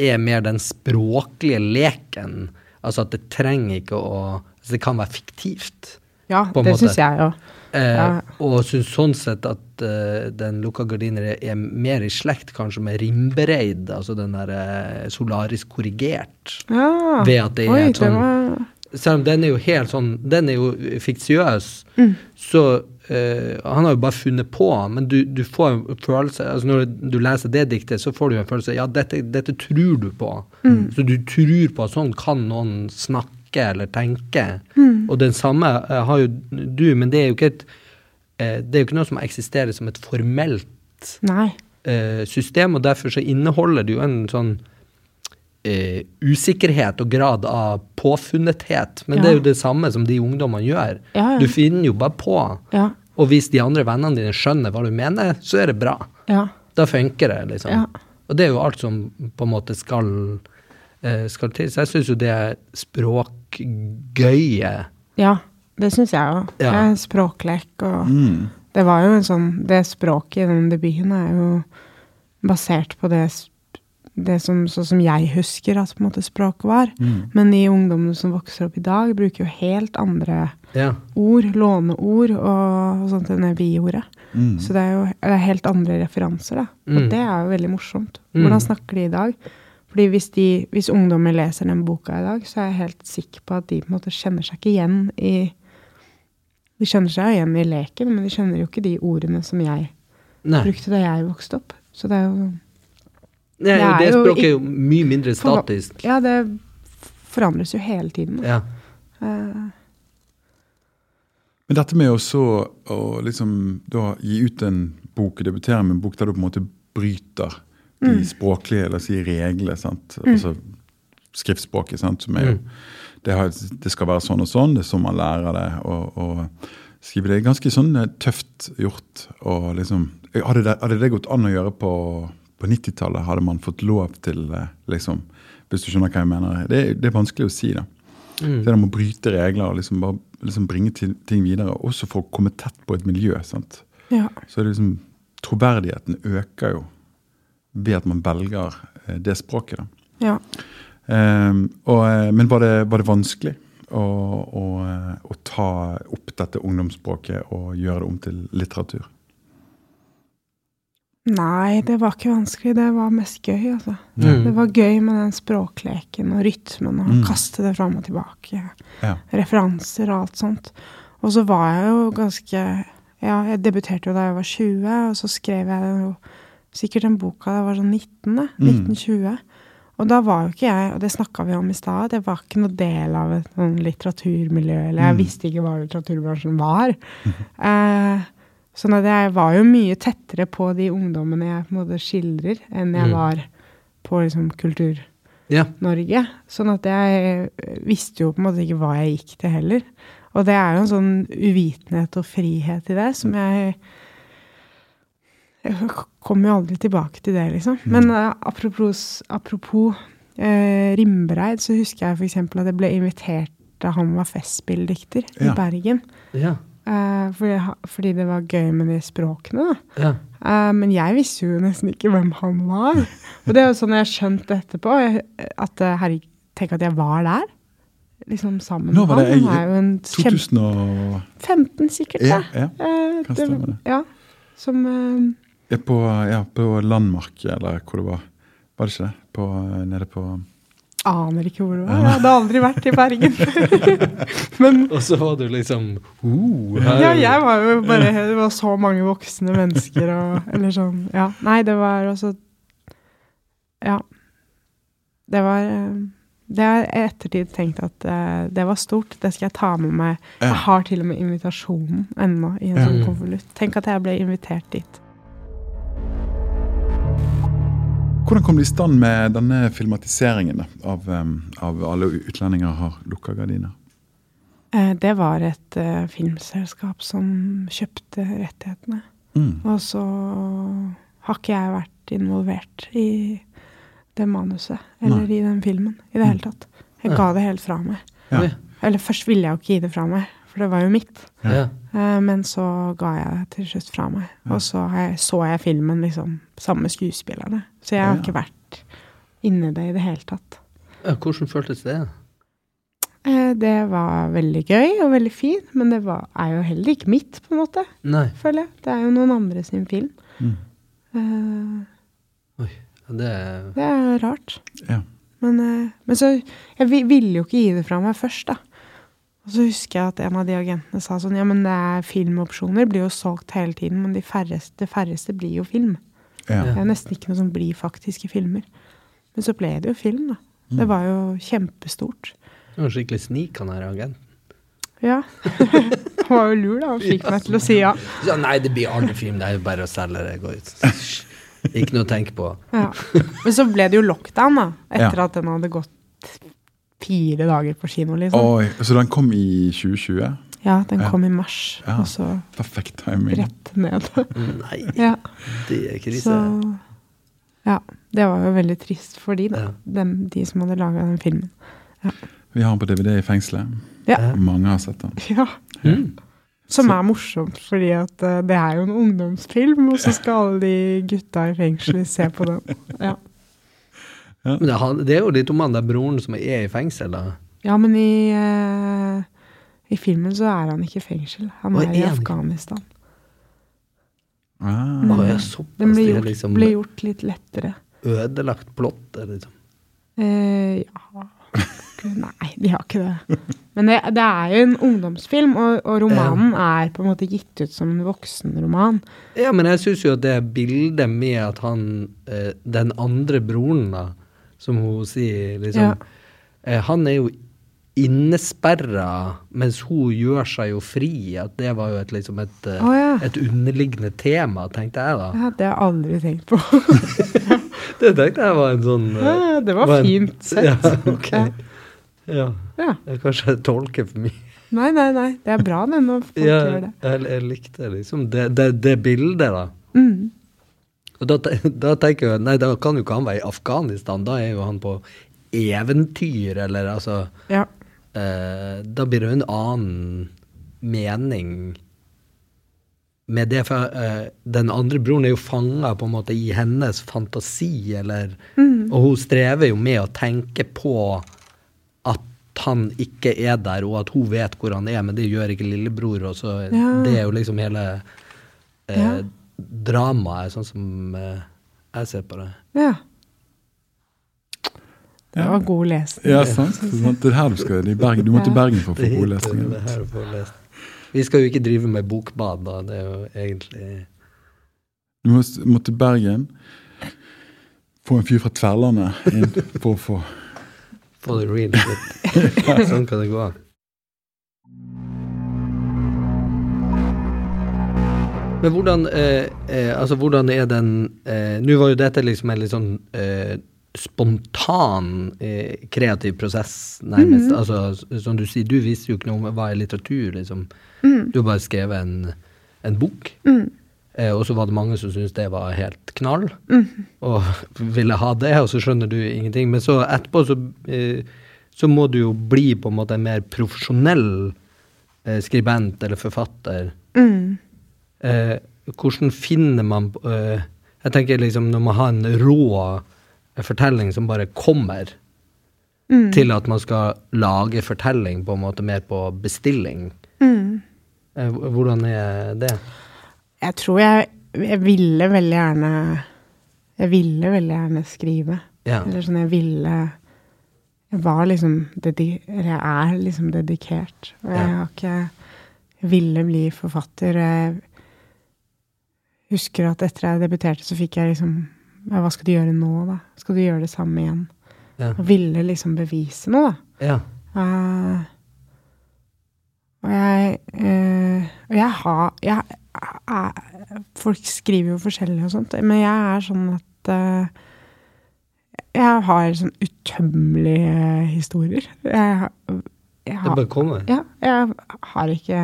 er mer den språklige leken. Altså at det trenger ikke å altså Det kan være fiktivt. ja På en det syns jeg jo. Eh. Og syns sånn sett at eh, den lukka gardiner er, er mer i slekt kanskje med Rimbereid, altså den der eh, solarisk korrigert. Ja. Ved at det er Oi, et sånn- var Selv om den er jo helt sånn Den er jo fiksiøs, Mm. så eh, Han har jo bare funnet på, men du, du får en følelse altså Når du leser det diktet, så får du en følelse Ja, dette, dette tror du på. Mm. Så du tror på at sånn kan noen snakke eller tenke. Mm. Og den samme eh, har jo du, men det er jo ikke et eh, Det er jo ikke noe som eksisterer som et formelt Nei. eh, system, og derfor så inneholder det jo en sånn Uh, usikkerhet og grad av påfunnethet. Men Ja. det er jo det samme som de ungdommene gjør. Ja, ja. Du finner jo bare på. Ja. Og hvis de andre vennene dine skjønner hva du mener, så er det bra. Ja. Da funker det, liksom. Ja. Og det er jo alt som på en måte skal, skal til. Så jeg syns jo det er språkgøye. ja. Det syns jeg òg. Ja. Det er språklek og Mm. Det var jo en sånn Det språket i den debuten er jo basert på det, det som, sånn som jeg husker at på en måte språket var. Mm. Men de ungdommene som vokser opp i dag, bruker jo helt andre Ja. ord, låneord og, og sånt enn det vi gjorde. Mm. Så det er jo det er helt andre referanser, da. Og Mm. det er jo veldig morsomt. Mm. Hvordan snakker de i dag? Fordi hvis, de, hvis ungdommer leser den boka i dag, så er jeg helt sikker på at de på en måte kjenner seg ikke igjen i De kjenner seg igjen i leken, men de kjenner jo ikke de ordene som jeg Nei. brukte da jeg vokste opp. Så det er jo Nei, Det det, er jo språket er jo mye mindre For- statisk. Ja, det forandres jo hele tiden. Ja. Uh, Men dette med også å liksom da gi ut en bok, debutere med en bok der du på en måte bryter de Mm. språklige eller si reglene, sant? altså skriftspråket, sant? som er jo Mm. det, har, det skal være sånn og sånn, det er sånn man lærer det. og, og skrive det er ganske sånn eh, tøft gjort. og liksom, Hadde det, hadde det gått an å gjøre på, på 90-tallet? Hadde man fått lov til liksom, Hvis du skjønner hva jeg mener? Det, det er vanskelig å si. da. Mm. Det om å bryte regler og liksom bare liksom bringe ting videre, også for å komme tett på et miljø. sant? ja. Så det liksom, troverdigheten øker jo ved at man velger eh, det språket. da. ja. Um, og, eh, men var det, var det vanskelig å, å, eh, å ta opp dette ungdomsspråket og gjøre det om til litteratur? Nei, det var ikke vanskelig. Det var mest gøy, altså. Mm. Det var gøy med den språkleken og rytmen og Mm. kaste det fram og tilbake. Ja. Referanser og alt sånt. Og så var jeg jo ganske Ja, jeg debuterte jo da jeg var 20, og så skrev jeg jo sikkert den boka da var sånn 19, da. Mm. 1920. Og da var jo ikke jeg, og det snakka vi om i stad, det var ikke noe del av et sånn litteraturmiljø, eller jeg Mm. visste ikke hva litteraturbransjen var. Eh, sånn at jeg var jo mye tettere på de ungdommene jeg på en måte skildrer, enn jeg Mm. var på liksom Ja. Kultur-Norge. Sånn at jeg visste jo på en måte ikke hva jeg gikk til heller. Og det er jo en sånn uvitenhet og frihet i det som jeg Jeg kommer jo aldri tilbake til det, liksom. Men uh, apropos, apropos uh, Rimbereid, så husker jeg f.eks. at jeg ble invitert da han var festspilldikter Ja. i Bergen. Ja. Uh, fordi, fordi det var gøy med de språkene, da. ja. Uh, men jeg visste jo nesten ikke hvem han var. Og det er jo sånn jeg har skjønt etterpå, jeg- at eh, herregud, tenk at jeg var der. Liksom sammen Nå var det Han er jo en kjempe... 2000 og 15 sikkert, Ja, ja. Eh, Kan stemme det. Ja. Som eh, på, ja, på Landmark, eller hvor det var. Var det ikke det? På, nede på Aner ikke hvor det var. Jeg hadde aldri vært i Bergen. Men Og så var du liksom uh, her- ja, jeg var jo bare Det var så mange voksne mennesker og Eller sånn Ja. Nei, det var også Ja. Det var eh, Det har jeg i ettertid tenkt at eh, det var stort. Det skal jeg ta med meg. Jeg har til og med invitasjonen ennå i en sånn konvolutt. Tenk at jeg ble invitert dit. Hvordan kom det i stand med denne filmatiseringen av, av alle utlendinger har lukka gardiner? Eh, Det var et uh, filmselskap som kjøpte rettighetene. Mm. Og så har ikke jeg vært involvert i det manuset, eller i den filmen, i det hele tatt. Jeg ga det helt fra meg. Ja. Eller først ville jeg jo ikke gi det fra meg, for det var jo mitt. Ja. Eh, Men så ga jeg det til slutt fra meg. Og så jeg, så jeg filmen liksom sammen med skuespillerne. Så jeg har Ja. ikke vært inni det i det hele tatt. Ja, Hvordan føltes det? Eh, Det var veldig gøy og veldig fint, men det var, er jo heller ikke mitt, på en måte, Nei. føler jeg. Det er jo noen andre sin film. Mm. Eh, Det Det er rart. Ja. Men, men så Jeg ville jo ikke gi det fra meg først, da. Og så husker jeg at en av de agentene sa sånn Ja, men det er filmopsjoner blir jo solgt hele tiden, men de færreste, det færreste blir jo film. Ja. Det er nesten ikke noe som blir faktiske filmer. Men så ble det jo film, da. Det var jo kjempestort. det var skikkelig snik, han her agenten. Ja. Han var jo lur, da. Han fikk meg til å si ja. Ja, nei, det blir aldri film, det er jo bare å selge det. Gå ut. Ikke noe å tenke på. ja. Men så ble det jo lockdown, da. Etter Ja. at den hadde gått fire dager på kino, liksom. Oi, så den kom i 2020? Ja, den Ja. kom i mars, Ja. og så Perfekt timing. rett ned. Nei, ja. det er krise. Så Ja. Det var jo veldig trist for de, da. Ja. Dem, de som hadde laga den filmen. Vi har den på DVD i fengselet. Ja. Mange har sett den. ja. Mm. Som er morsomt, fordi at eh, det er jo en ungdomsfilm, og så skal alle de gutta i fengselet se på den. Ja, Men det, det er jo litt om han der broren som er i fengsel, da. ja men i, uh, i filmen så er han ikke i fengsel. Han er i han? Afghanistan. Ah. Mm. Såpass. Den ble Det gjort, liksom ble gjort litt lettere. ødelagt plott. Liksom. Eh, ja Gud, Nei, de har ikke det. Men det, det er jo en ungdomsfilm, og, og romanen er på en måte gitt ut som en voksenroman. Ja, men jeg syns jo at det bildet med at han eh, Den andre broren, da, som hun sier, liksom Ja. eh, Han er jo innesperra, mens hun gjør seg jo fri. At det var jo et, liksom et, oh, ja. et underliggende tema, tenkte jeg da. Ja, det har jeg aldri tenkt på. Det tenkte jeg var en sånn eh, Ja, det var en- fint sett. Ja, ok. Ja. Ja. Jeg kanskje jeg tolker for mye. Nei, nei, nei. Det er bra det når folk Ja, gjør det. jeg, jeg likte liksom det, det, det bildet, da. Mm. Og da, da tenker jeg Nei, da kan jo ikke han være i Afghanistan. Da er jo han på eventyr, eller altså Ja. eh, Da blir det jo en annen mening med det. For eh, den andre broren er jo fanga på en måte i hennes fantasi, eller Mm. Og hun strever jo med å tenke på at han ikke er der, og at hun vet hvor han er, men det gjør ikke lillebror. Og så Ja. Det er jo liksom hele eh, Ja. Dramaet, sånn som eh, jeg ser på det. Ja. Det var god lesning. Ja, sant? sant? Det er her du skal i Bergen. Du må til Bergen for å få god lesning. det her å få lest. Vi skal jo ikke drive med bokbad, da. Det er jo egentlig Du må, må til Bergen, få en fyr fra Tverlandet inn for å få For det real shit. Sånn kan det gå. Men hvordan, eh, eh, altså hvordan er den eh, Nå var jo dette liksom en litt sånn eh, spontan eh, kreativ prosess, nærmest. Altså, som du sier, du visste jo ikke noe om hva er litteratur, liksom. Du har bare skrevet en, en bok. Eh, og så var det mange som syntes det var helt knall, og ville ha det, og så skjønner du ingenting. Men så etterpå så, så må du jo bli på en måte en mer profesjonell eh, skribent eller forfatter. Mm. Eh, hvordan finner man eh, Jeg tenker liksom når man har en rå fortelling som bare kommer, Mm. til at man skal lage fortelling på en måte mer på bestilling. Mm. Eh, hvordan er det? Jeg tror jeg, jeg ville veldig gjerne Jeg ville veldig gjerne skrive. Ja. Eller sånn, jeg ville Jeg var liksom jeg er liksom dedikert. Og jeg har ikke ville bli forfatter. Jeg husker at etter jeg debuterte, så fikk jeg liksom ja, Hva skal du gjøre nå, da? Skal du gjøre det samme igjen? Ja. Og ville liksom bevise noe, da. ja. Uh, og jeg uh, Og jeg har jeg, er- Folk skriver jo forskjellig og sånt, men jeg er sånn at uh, Jeg har sånn utømmelige historier. Jeg, har- jeg Det har bare kommer. ja, jeg har ikke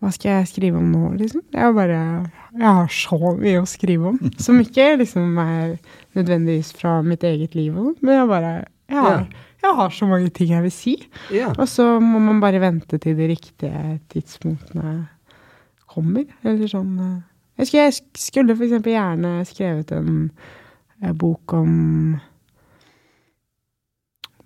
Hva skal jeg skrive om nå, liksom? Jeg bare Jeg har så mye å skrive om. Som ikke liksom er nødvendigvis fra mitt eget liv, men jeg bare jeg har, jeg har så mange ting jeg vil si. Ja. Og så må man bare vente til de riktige tidspunktene kommer. Eller sånn eh. Jeg skulle, jeg skulle eksempel gjerne skrevet en, eh, bok om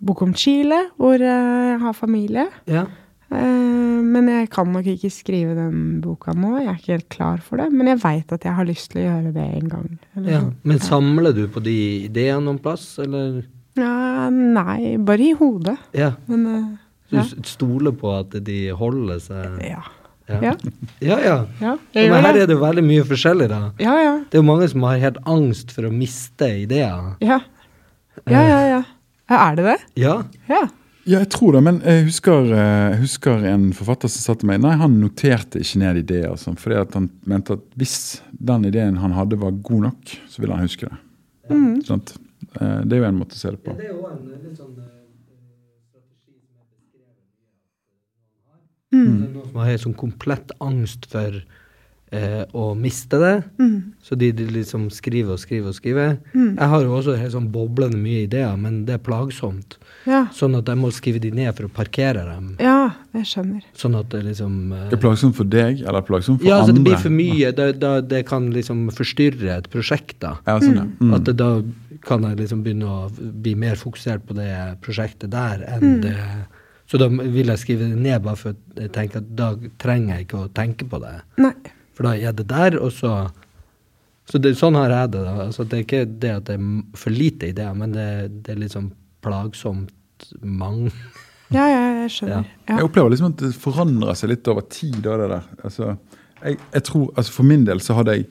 Bok om Chile, hvor eh, jeg har familie. ja. Eh, Men jeg kan nok ikke skrive den boka nå. Jeg er ikke helt klar for det. Men jeg veit at jeg har lyst til å gjøre det en gang. ja. Men samler du på de ideene noen plass, eller? Ja, nei, bare i hodet. Ja. Men eh, Du ja. s- stoler på at de holder seg Ja. Ja, Ja. ja. ja. Men her er det jo veldig mye forskjellig, da. Ja, ja. Det er jo mange som har helt angst for å miste ideer. Ja, ja, ja. ja. ja er det det? Ja. Ja. Ja, jeg tror det, men jeg husker, eh, jeg husker en forfatter som sa til meg Nei, han noterte ikke ned ideer, og sånn, fordi at han mente at hvis den ideen han hadde var god nok, så ville han huske det. Mm. Eh, Det er jo en måte å se det på. Det er jo en litt sånn strategi som beskrevet Mm. Er noen som har helt sånn komplett angst for eh, å miste det. Mm. Så de, de liksom skriver og skriver og skriver. Jeg har jo også helt sånn boblende mye ideer, men det er plagsomt. Ja. Sånn at jeg må skrive de ned for å parkere dem. ja, jeg skjønner. Sånn at det liksom eh, Det er plagsomt for deg, eller plagsomt for Ja, andre? Ja, det blir for mye. Det, da, det kan liksom forstyrre et prosjekt, da. Ja, sånn, ja. Mm. At det, da kan jeg liksom begynne å bli mer fokusert på det prosjektet der enn det Så da vil jeg skrive det ned, bare for å tenke at da trenger jeg ikke å tenke på det. Nei. For da er det der, og så Så det, sånn har jeg det. da. Altså, det er ikke det at det er for lite ideer, men det, det er liksom sånn plagsomt mange. Ja, ja, jeg skjønner. Jeg Ja. opplever liksom at det forandrer seg litt over tid. Da, det der. Altså, jeg, jeg tror, altså For min del så hadde jeg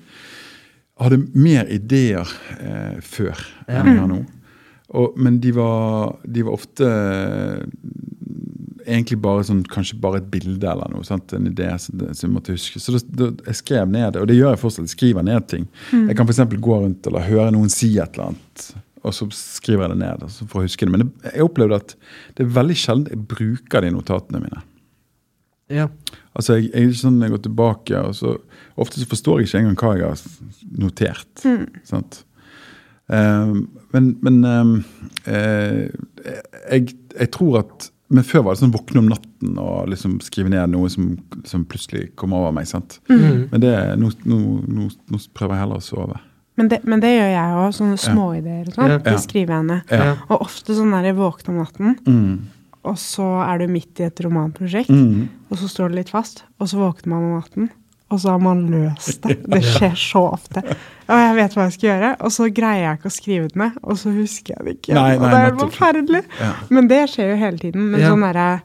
hadde mer ideer eh, før Ja. enn jeg har nå. Og, men de var, de var ofte egentlig bare sånn, kanskje bare et bilde eller noe. Sant? En idé som, som jeg måtte huske. Så det, det, jeg skrev ned det, og det gjør jeg fortsatt. Jeg skriver ned ting. Jeg kan f.eks. gå rundt eller høre noen si et eller annet, og så skriver jeg det ned altså, for å huske det. Men det, jeg opplevde at det er veldig sjelden jeg bruker de notatene mine. Ja. Altså, jeg, jeg, sånn jeg går tilbake, og så Ofte så forstår jeg ikke engang hva jeg har notert. Sant? Um, men men um, eh, jeg, jeg tror at Men før var det sånn våkne om natten og liksom skrive ned noe som, som plutselig kom over meg. sant? Mm. Men det, nå, nå, nå, nå prøver jeg heller å sove. Men, det, men det gjør jeg òg. Sånne småideer og sånn. Ja. Det skriver jeg ned. Ja. Og ofte sånn der jeg våkner om natten, Mm. og så er du midt i et romanprosjekt, Mm. og så står det litt fast, og så våkner man om natten, og så har man løst det. Det skjer så ofte. Og jeg vet hva jeg skal gjøre, og så greier jeg ikke å skrive det ned, og så husker jeg det ikke. Nei, og det er helt forferdelig. Ja. Men det skjer jo hele tiden. Men Ja. sånn derre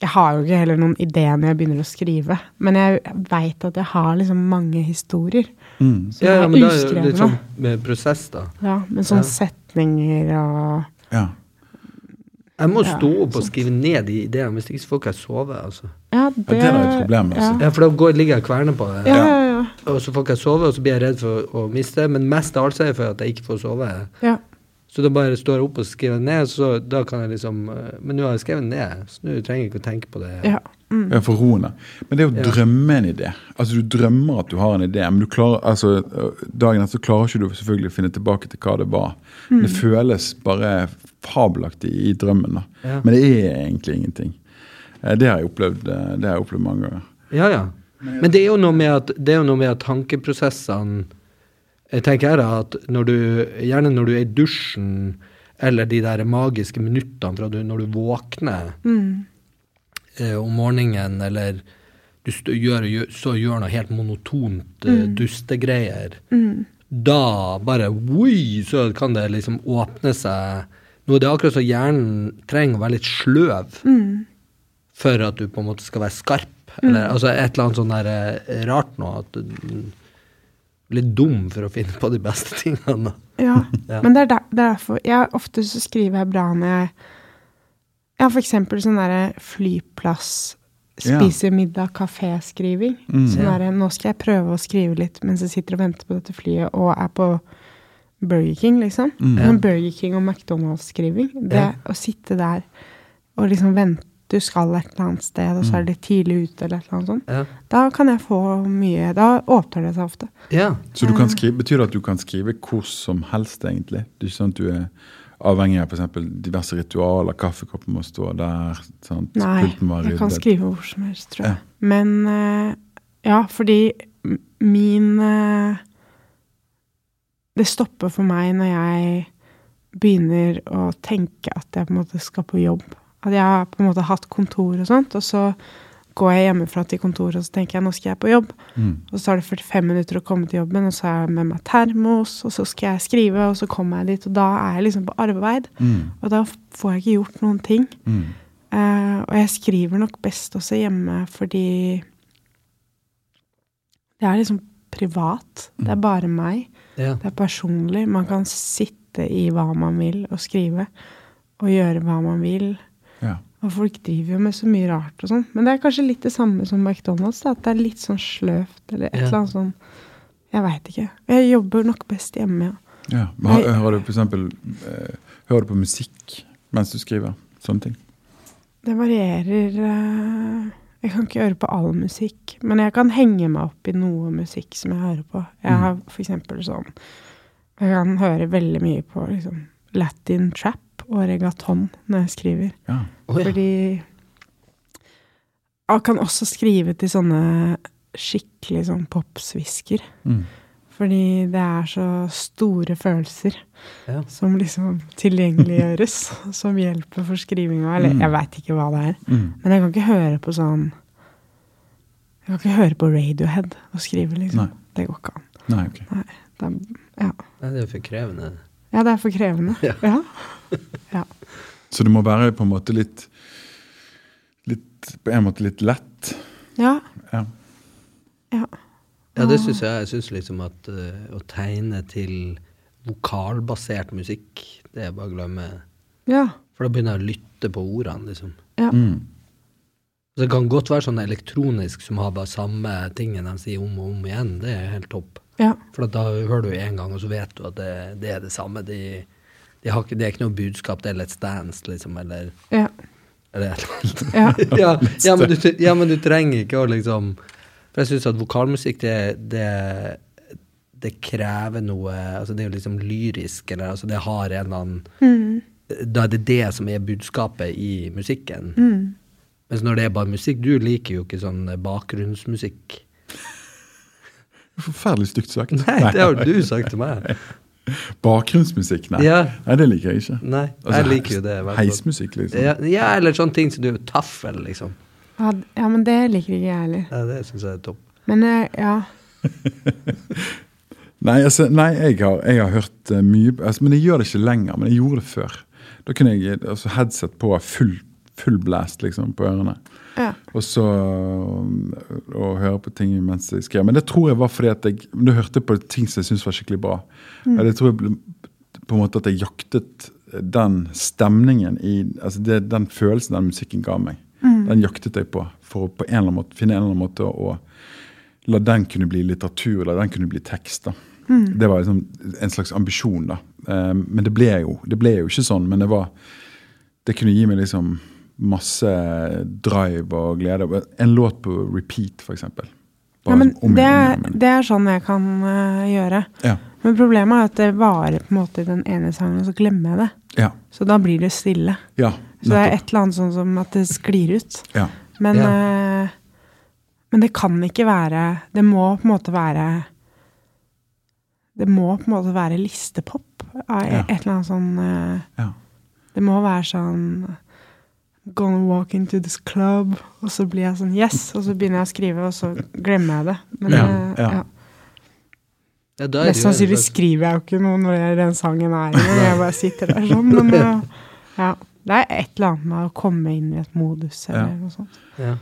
Jeg har jo ikke heller noen idé når jeg begynner å skrive, men jeg veit at jeg har liksom mange historier. Mm. som Ja, ja, er men det er litt sånn med prosess, da. Ja, med sånne Ja. setninger og Ja. Jeg må Ja, stå opp og skrive ned de ideene, hvis ikke så får ikke jeg sove. altså. Ja, det, Ja, det er et problem, altså. Ja, Ja, For da går, ligger jeg og kverner på det, ja, ja. ja. og så får ikke jeg sove, og så blir jeg redd for å miste det. Men mest av alt er jeg for at jeg ikke får sove. ja. Så da bare står jeg opp og skriver ned, så da kan jeg liksom øh, Men nå har jeg skrevet ned, så nå trenger jeg ikke å tenke på det. ja. Mm. Ja, for roende. Men det å Ja. drømme en idé Altså Du drømmer at du har en idé, men du klarer, altså, dagen etter så klarer ikke du selvfølgelig å finne tilbake til hva det var. Mm. Det føles bare fabelaktig i drømmen. da. Ja. Men det er egentlig ingenting. Eh, Det har jeg opplevd, eh, det har jeg opplevd mange ganger. Ja, ja. Men det er jo noe med at, det er jo noe med at tankeprosessene Jeg tenker her at når du, gjerne når du er i dusjen, eller de der magiske minuttene fra du, når du våkner Mm. eh, om morgenen, eller du gjør, så gjør noe helt monotont, mm. dustegreier, Mm. da bare oi, så kan det liksom åpne seg Nå er det akkurat så hjernen trenger å være litt sløv Mm. for at du på en måte skal være skarp. Eller altså et eller annet sånn der eh, rart nå. At du Litt dum for å finne på de beste tingene. Ja. Ja. Men det er, der, det er derfor jeg, Ofte så skriver jeg bra når jeg Ja, for eksempel sånn derre flyplass Ja. Spise middag, kaféskriving. Mm. Sånn Ja. derre Nå skal jeg prøve å skrive litt mens jeg sitter og venter på dette flyet og er på Burger King, liksom. Mm. Burger King og McDonald's-skriving. Det Ja. å sitte der og liksom vente Du skal et eller annet sted, og så er det litt tidlig ute, eller et eller annet sånt. Ja. Da kan jeg få mye Da åpner det seg ofte. ja. Så du kan skrive, Betyr det at du kan skrive hvor som helst, egentlig? Det er ikke sånn at du er avhengig av for eksempel diverse ritualer, kaffekoppen må stå der sant? Nei, pulten må være jeg kan skrive hvor som helst, tror jeg. Ja. Men eh, ja, fordi min eh, Det stopper for meg når jeg begynner å tenke at jeg på en måte skal på jobb. At jeg har på en måte hatt kontor og sånt, og så går jeg hjemmefra til kontoret og så tenker jeg nå skal jeg på jobb. Mm. Og så tar det 45 minutter å komme til jobben, og så har jeg med meg termos, og så skal jeg skrive, og så kommer jeg dit, og da er jeg liksom på arbeid. Mm. Og da får jeg ikke gjort noen ting. Mm. Uh, og jeg skriver nok best også hjemme fordi det er liksom privat. Det er bare meg. ja. Det er personlig. Man kan sitte i hva man vil og skrive. Og gjøre hva man vil. Ja. Og folk driver jo med så mye rart og sånn. Men det er kanskje litt det samme som McDonald's. Da, at det er litt sånn sløvt eller et Ja. eller annet sånn Jeg veit ikke. Jeg jobber nok best hjemme, ja. Ja. Men har- har du for eksempel eh, Hører du på musikk mens du skriver? Sånne ting. Det varierer eh, Jeg kan ikke høre på all musikk, men jeg kan henge meg opp i noe musikk som jeg hører på. Jeg har for eksempel sånn Jeg kan høre veldig mye på liksom, latin trap og regaton når jeg skriver. Ja. Oh, ja. Fordi Jeg kan også skrive til sånne skikkelig sånn popsvisker. Mm. Fordi det er så store følelser Ja. som liksom tilgjengeliggjøres, som hjelper for skrivinga. Eller Mm. jeg veit ikke hva det er. Mm. Men jeg kan ikke høre på sånn Jeg kan ikke høre på Radiohead og skrive, liksom. Nei. Det går ikke an. Nei, ok. Det er, ja. Nei, det er for krevende. Ja, det er for krevende. Ja. Ja. ja. Så det må være på en måte litt Litt På en måte litt lett. ja. Ja. ja. Ja, det syns jeg. Jeg syns liksom at uh, å tegne til vokalbasert musikk, det er bare å glemme. Ja. For da begynner jeg å lytte på ordene, liksom. Ja. Mm. Det kan godt være sånn elektronisk som har bare samme tingen de sier om og om igjen. Det er helt topp. Ja. For da hører du én gang, og så vet du at det, det er det samme. De, de har ikke, det er ikke noe budskap, det er Let's Dance, liksom, eller, Ja. eller et eller annet. ja. ja, ja, men du, ja, men du trenger ikke å liksom For jeg syns at vokalmusikk, det, det, det krever noe altså Det er jo liksom lyrisk, eller altså det har en eller annen Mm. Da er det det som er budskapet i musikken. Mm. Mens når det er bare musikk Du liker jo ikke sånn bakgrunnsmusikk. Forferdelig stygt sagt. Nei, det har du sagt til meg. Bakgrunnsmusikk, nei. Ja. nei. Det liker jeg ikke. Nei, Altså, jeg liker jo det. Heismusikk, liksom. Ja, ja, eller sånne ting som du taffel, liksom. Ja, ja, men det liker ikke jeg heller. Ja, det syns jeg er topp. Men eh, ja. Nei, altså, nei jeg, har, jeg har hørt eh, mye altså, Men jeg gjør det ikke lenger. Men jeg gjorde det før. Da kunne jeg altså, headset på full, full blast liksom, på ørene. Ja. Og så og høre på ting mens jeg skrev. Men det tror jeg var fordi at jeg du hørte på ting som jeg syntes var skikkelig bra. Mm. det tror jeg på en måte at jeg jaktet den stemningen i altså det, Den følelsen den musikken ga meg. Den jaktet jeg på for å på en eller annen måte, finne en eller annen måte å la den kunne bli litteratur, la den kunne bli tekst. da. Det var liksom en slags ambisjon, da. Eh, men det ble, jo, det ble jo ikke sånn. Men det var Det kunne gi meg liksom masse drive og glede. En låt på repeat, eksempel. ja men om det, om det er sånn jeg kan uh, gjøre. Ja. Men problemet er at det varer på en måte i den ene sangen, og så glemmer jeg det. Ja. Så da blir det stille. ja Så det er et eller annet sånn som at det sklir ut. Ja. Men, Ja. eh, men det kan ikke være Det må på en måte være Det må på en måte være listepop. av Ja. Et eller annet sånn uh, Ja. Det må være sånn Gonna walk into this club, og så blir jeg sånn yes, og så begynner jeg å skrive, og så glemmer jeg det. Men Ja, eh, ja. ja. Ja, Mest sannsynlig skriver jeg jo ikke noe når jeg, den sangen er i, når jeg bare sitter der sånn. Men eh, ja, det er et eller annet med å komme inn i et modus eller Ja. noe sånt. Ja.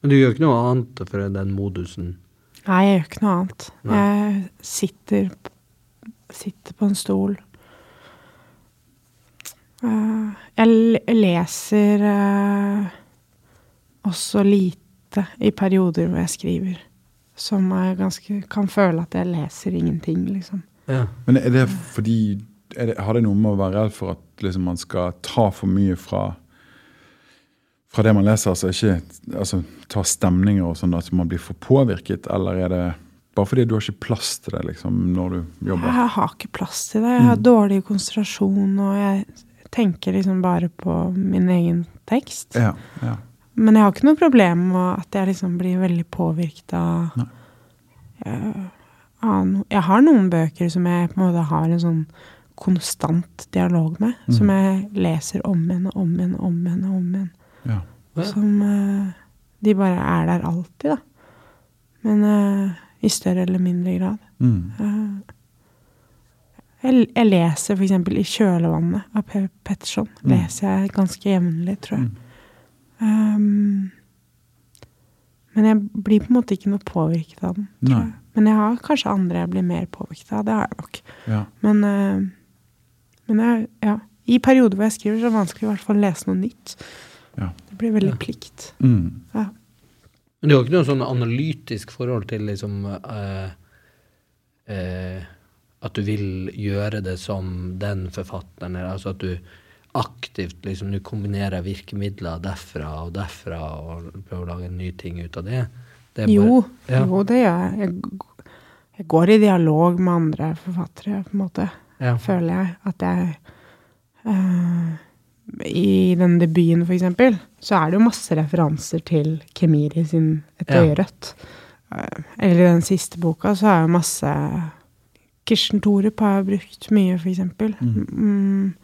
Men du gjør ikke noe annet for den modusen? Nei, jeg gjør ikke noe annet. Nei. Jeg sitter, sitter på en stol. Eh, jeg leser eh, også lite i perioder hvor jeg skriver. Som jeg ganske kan føle at jeg leser ingenting, liksom. Ja. Men er det fordi er det, Har det noe med å være redd for at liksom, man skal ta for mye fra fra det man leser, altså ikke altså, ta stemninger og sånn, at man blir for påvirket, eller er det bare fordi du har ikke plass til det liksom, når du jobber? Jeg har ikke plass til det. Jeg har dårlig konsentrasjon, og jeg tenker liksom bare på min egen tekst. Ja, ja. Men jeg har ikke noe problem med at jeg liksom blir veldig påvirket av Nei. eh, Jeg har noen bøker som jeg på en måte har en sånn konstant dialog med. Mm. Som jeg leser om igjen og om igjen og om igjen. og om igjen. ja. Ja. Som uh, De bare er der alltid, da. Men uh, i større eller mindre grad. Mm. Eh, jeg, jeg leser f.eks. i 'Kjølevannet' av Per Petterson. Mm. Leser jeg ganske jevnlig, tror jeg. Mm. Um, men jeg blir på en måte ikke noe påvirket av den. tror Nei. jeg. Men jeg har kanskje andre jeg blir mer påvirket av. Det har jeg nok. Ja. Men, uh, men jeg, ja. i perioder hvor jeg skriver, så er det vanskelig i hvert fall å lese noe nytt. Ja. Det blir veldig Ja. plikt. Mm. Ja. Men du har ikke noe sånn analytisk forhold til liksom uh, eh, At du vil gjøre det som den forfatteren, altså at du aktivt liksom du kombinerer virkemidler derfra og derfra og prøver å lage en ny ting ut av det. det bare- Jo, ja. jo, det gjør jeg. jeg. Jeg går i dialog med andre forfattere, på en måte. Ja. Føler jeg at jeg uh, I den debuten, for eksempel, så er det jo masse referanser til Kemiri sin Et Ja. øye rødt. Eh, eller i den siste boka så er det masse Kirsten Thorup har jeg brukt mye, eksempel. Mhm. Mm.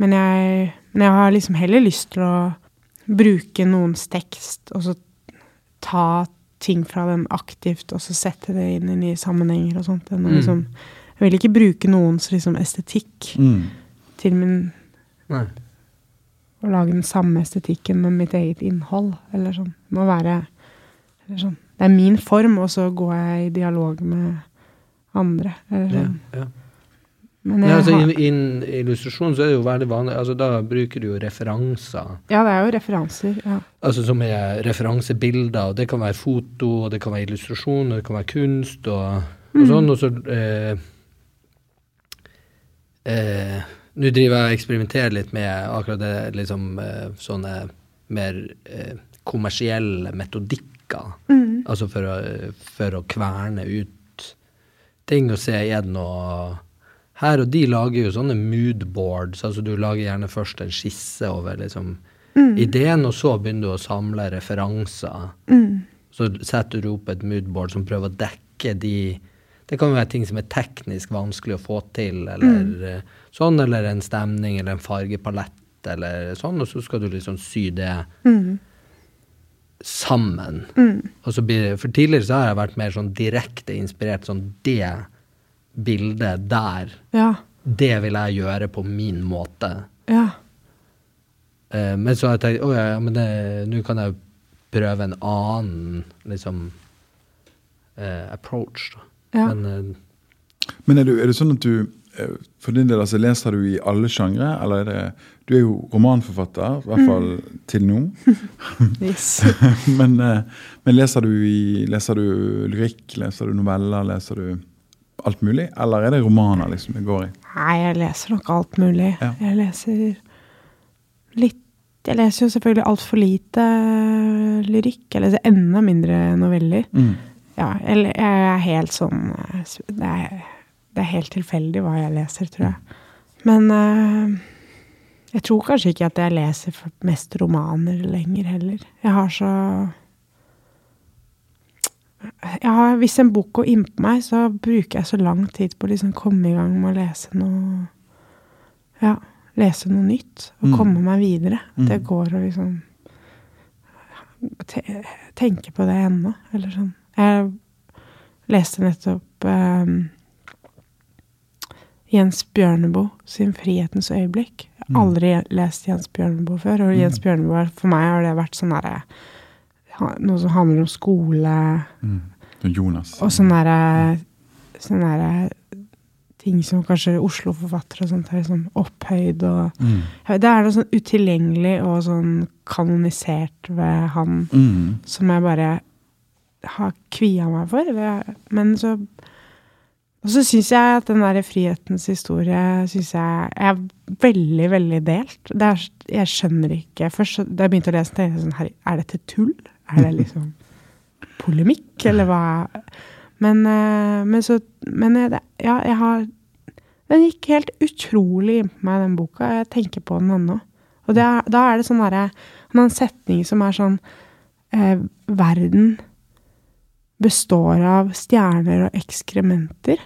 Men, jeg, men jeg har liksom heller lyst til å bruke noens tekst, og så ta ting fra den aktivt, og så sette det inn i nye sammenhenger og sånt. Mm. Liksom, jeg vil ikke bruke noens liksom, estetikk Mm. til min Nei. Å lage den samme estetikken med mitt eget innhold, eller sånn. Det må være eller sånn. Det er min form, og så går jeg i dialog med andre, eller Ja, sånn. ja. Men Ja, Nei, altså, har, I en illustrasjon så er det jo veldig vanlig altså Da bruker du jo referanser. ja, det er jo referanser. Ja. Altså Som er referansebilder. og Det kan være foto, og det kan være illustrasjon, og det kan være kunst og, og sånn. Og så eh, eh, Nå driver jeg og eksperimenterer litt med akkurat det liksom eh, sånne mer eh, kommersielle metodikker. Mm. Altså for å, for å kverne ut ting å se igjen og Her og de lager jo sånne moodboards. Altså du lager gjerne først en skisse over liksom Mm. ideen, og så begynner du å samle referanser. Mm. Så setter du opp et moodboard som prøver å dekke de Det kan jo være ting som er teknisk vanskelig å få til, eller mm. sånn, eller en stemning eller en fargepalett eller sånn, og så skal du liksom sy det sammen. Og så blir det, for tidligere så har jeg vært mer sånn direkte inspirert, sånn det bildet der, Ja. det vil jeg gjøre på min måte. Ja. Uh, men så har jeg tenkt, å ja, ja, men nå kan jeg prøve en annen, liksom, uh, approach, da. Ja. Men uh, Men er, du, er det sånn at du For din del, altså, leser du i alle sjangre, eller er det Du er jo romanforfatter, i hvert fall til nå. Yes. men, eh, men leser du i Leser du lyrikk, leser du noveller, leser du alt mulig? Eller er det romaner liksom det går i? Nei, jeg leser nok alt mulig. Ja. Jeg leser litt Jeg leser jo selvfølgelig altfor lite lyrikk. Jeg leser enda mindre noveller. Mm. Ja, eller jeg er helt sånn eh, Det er, det er helt tilfeldig hva jeg leser, tror jeg. Men eh, jeg tror kanskje ikke at jeg leser mest romaner lenger heller. Jeg har så jeg har, Hvis en bok går innpå meg, så bruker jeg så lang tid på å liksom komme i gang med å lese noe Ja, lese noe nytt. Og Mm. komme meg videre. Mm. Det går å liksom te tenke på det ennå. Eller sånn. Jeg leste nettopp um, Jens Bjørneboe sin 'Frihetens øyeblikk'. Har Mm. aldri lest Jens Bjørneboe før, og Jens Bjørneboe for meg har det vært sånn derre Noe som handler om skole, Mm. Sånn Jonas. og sånn derre Sånne derre ting som kanskje Oslo-forfattere og sånt har liksom opphøyd og Mm. Det er noe sånn utilgjengelig og sånn kanonisert ved han Mm. som jeg bare har kvia meg for. Men så Og så syns jeg at den der frihetens historie synes jeg er veldig, veldig delt. Er, jeg skjønner ikke Først da jeg begynte å lese, tenkte jeg sånn Er dette tull? Er det liksom polemikk, eller hva? Men, eh, men så Men jeg, ja, jeg har Den gikk helt utrolig inn på meg, den boka. Jeg tenker på den ennå. Og det da er det sånn derre en setning som er sånn eh, Verden består av stjerner og ekskrementer.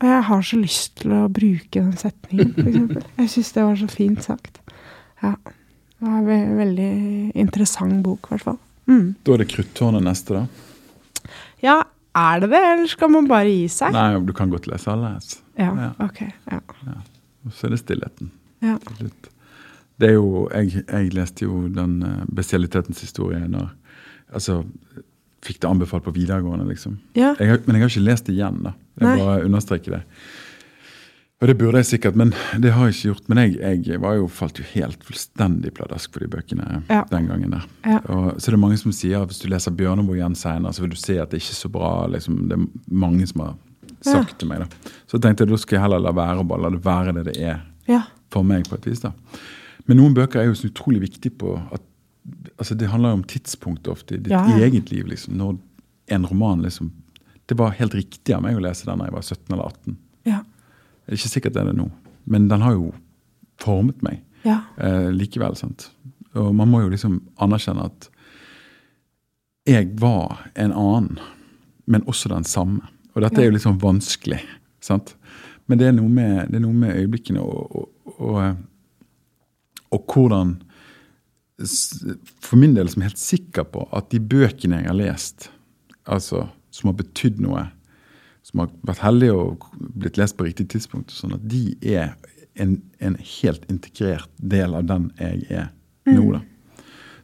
Og jeg har så lyst til å bruke den setningen, eksempel. Jeg syns det var så fint sagt. Ja. Det var en veldig interessant bok, i hvert fall. Mm. Da er det Kruttårnet neste, da. Ja, er det det, eller skal man bare gi seg? Nei, du kan godt lese alle. altså. Ja, Ja. ok. Ja. Og så er det stillheten. ja. Det er jo, jeg, jeg leste jo den uh, bestialitetens historie når Altså, fikk det anbefalt på videregående, liksom. ja. Jeg har, men jeg har ikke lest det igjen, da. Jeg Nei. bare understreker det. Og det burde jeg sikkert, men det har jeg ikke gjort. Men jeg, jeg var jo, falt jo helt fullstendig pladask for de bøkene Ja. den gangen der. Ja. Og så er mange som sier at hvis du leser Bjørneboe igjen senere, så vil du se at det ikke er så bra. liksom, Det er mange som har sagt til meg da. Så jeg tenkte da skal jeg heller la være å bare la det være det det er ja. for meg, på et vis. da. Men noen bøker er jo så utrolig viktige på at altså Det handler jo om tidspunkt ofte i ditt Ja, ja. eget liv. liksom, Når en roman liksom Det var helt riktig av meg å lese den da jeg var 17 eller 18. Ja. Det er ikke sikkert det er det nå, men den har jo formet meg Ja. eh, likevel. sant? Og man må jo liksom anerkjenne at jeg var en annen, men også den samme. Og dette er jo litt sånn vanskelig, sant? Men det er noe med, det er noe med øyeblikkene og, og, og, og hvordan For min del som er helt sikker på at de bøkene jeg har lest, altså som har betydd noe, som har vært heldige og blitt lest på riktig tidspunkt, sånn at de er en, en helt integrert del av den jeg er nå. da.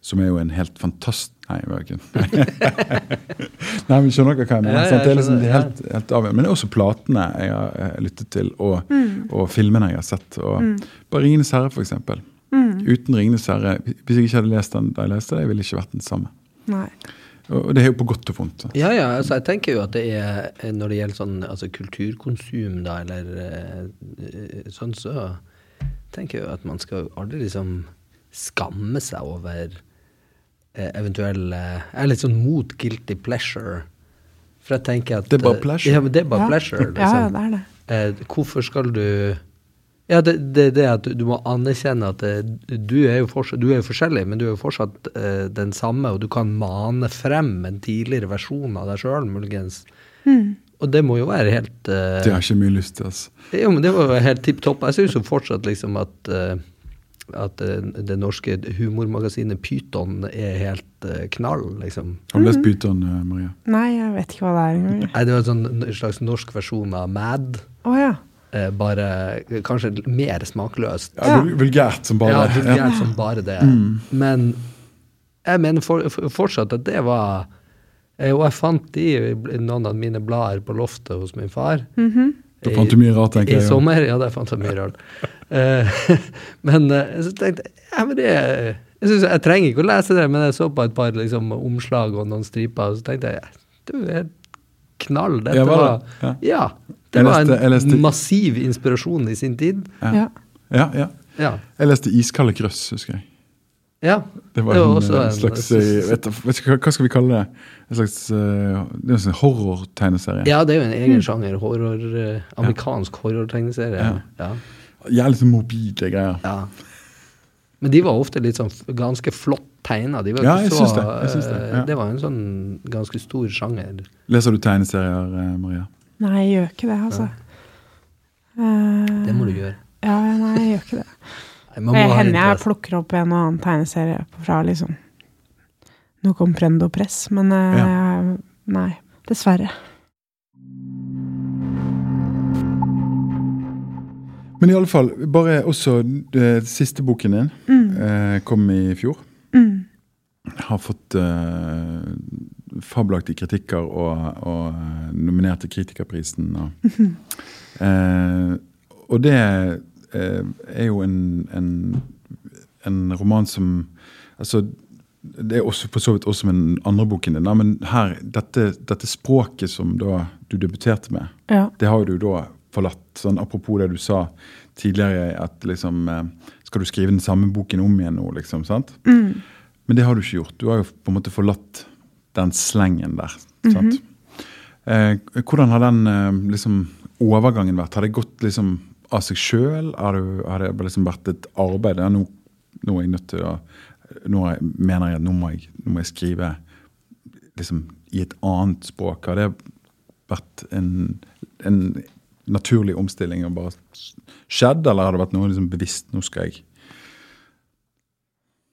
Som er jo en helt fantastisk Nei, bøken var ikke Nei, men skjønner dere hva jeg mener? Ja, ja, sant? det er liksom helt, helt avgjørende. Men det er også platene jeg har eh, lyttet til, og, og filmene jeg har sett. Og Bare 'Ringenes herre', for eksempel. Uten 'Ringenes herre', hvis jeg ikke hadde lest den da jeg leste det, ville ikke vært den samme. Nei. Og det er jo på godt og vondt. Ja, ja, altså jeg tenker jo at det er eh, Når det gjelder sånn altså kulturkonsum, da, eller eh, sånn, så tenker jeg jo at man skal aldri liksom skamme seg over eh, eventuelle Jeg er litt sånn mot guilty pleasure. For jeg tenker at Det er bare pleasure. Ja, men det er bare Ja. pleasure. Liksom. ja, det er det. Eh, hvorfor skal du Ja, det det, det at du, må anerkjenne at eh, du, er jo fortsatt, du er jo forskjellig, men du er jo fortsatt eh, den samme, og du kan mane frem en tidligere versjon av deg sjøl, muligens. Mm. Og det må jo være helt eh, Det har ikke mye lyst til. altså. Jo, men det var jo helt tipp topp. Jeg syns jo fortsatt liksom at eh, at eh, det norske humormagasinet Pyton er helt eh, knall, liksom. Har du lest Pyton, eh, Maria? Nei, jeg vet ikke hva det er engang. Nei, det var sånn en slags norsk versjon av Mad. Oh, ja. Eh, bare kanskje mer smakløst. Ja, Vulgært som bare Ja, ja. vulgært som bare det. Men jeg mener for, for, fortsatt at det var eh, Og jeg fant de i noen av mine blader på loftet hos min far. Da fant du mye rart, tenker jeg. I sommer, ja, der fant jeg mye rart. Eh, men så tenkte jeg ja, men det jeg, synes, jeg trenger ikke å lese det, men jeg så på et par liksom, omslag og noen striper, og så tenkte jeg det er jo helt knall. Dette Ja, var det? ja. det Jeg var leste- jeg en leste- massiv inspirasjon i sin tid. Ja. ja. Ja, ja. Ja. Jeg leste Iskalde grøss, husker jeg. ja. Det var Det var en, også en- slags eh, vet, vet hva, skal vi kalle det? En slags eh, det er en horrortegneserie. Ja, det er jo en egen sjanger. Horror, eh, amerikansk horrortegneserie. Ja. Ja. Jævlig sånn morbide greier. Ja. Men de var ofte litt sånn ganske flott tegna. De Ja, jeg så, syns det. Jeg syns det, eh, ja. det var en sånn ganske stor sjanger. Leser du tegneserier, eh, Maria? Nei, jeg gjør ikke det, altså. Eh, Det må du gjøre. Ja, nei, jeg gjør ikke det. Nei, Det hender jeg plukker opp en og annen tegneserie fra liksom noe om Prendo Press, men ja. nei, dessverre. Men i alle fall, bare også det, siste boken din Mm. eh, kom i fjor. Mm. Har fått eh, fabelaktige kritikker og, og nominerte nominert til Kritikerprisen. Og, eh, og det eh, er jo en, en, en roman som Altså, det er også for så vidt også med den andre boken din, men her, dette, dette språket som da du debuterte med, Ja. det har du da forlatt. Sånn, apropos det du sa tidligere, at liksom eh, Skal du skrive den samme boken om igjen nå, liksom? sant? Mm. Men det har du ikke gjort. Du har jo på en måte forlatt den slengen der. sant? eh, hvordan har den eh, liksom, overgangen vært? Har det gått liksom av seg sjøl? Har, har det liksom vært et arbeid? Ja, nå, nå er jeg nødt til å Nå jeg, mener jeg at nå må jeg, nå må jeg skrive liksom, i et annet språk. Har det vært en, en naturlig omstilling og bare skjedd, eller har det vært noe liksom bevisst? Nå skal jeg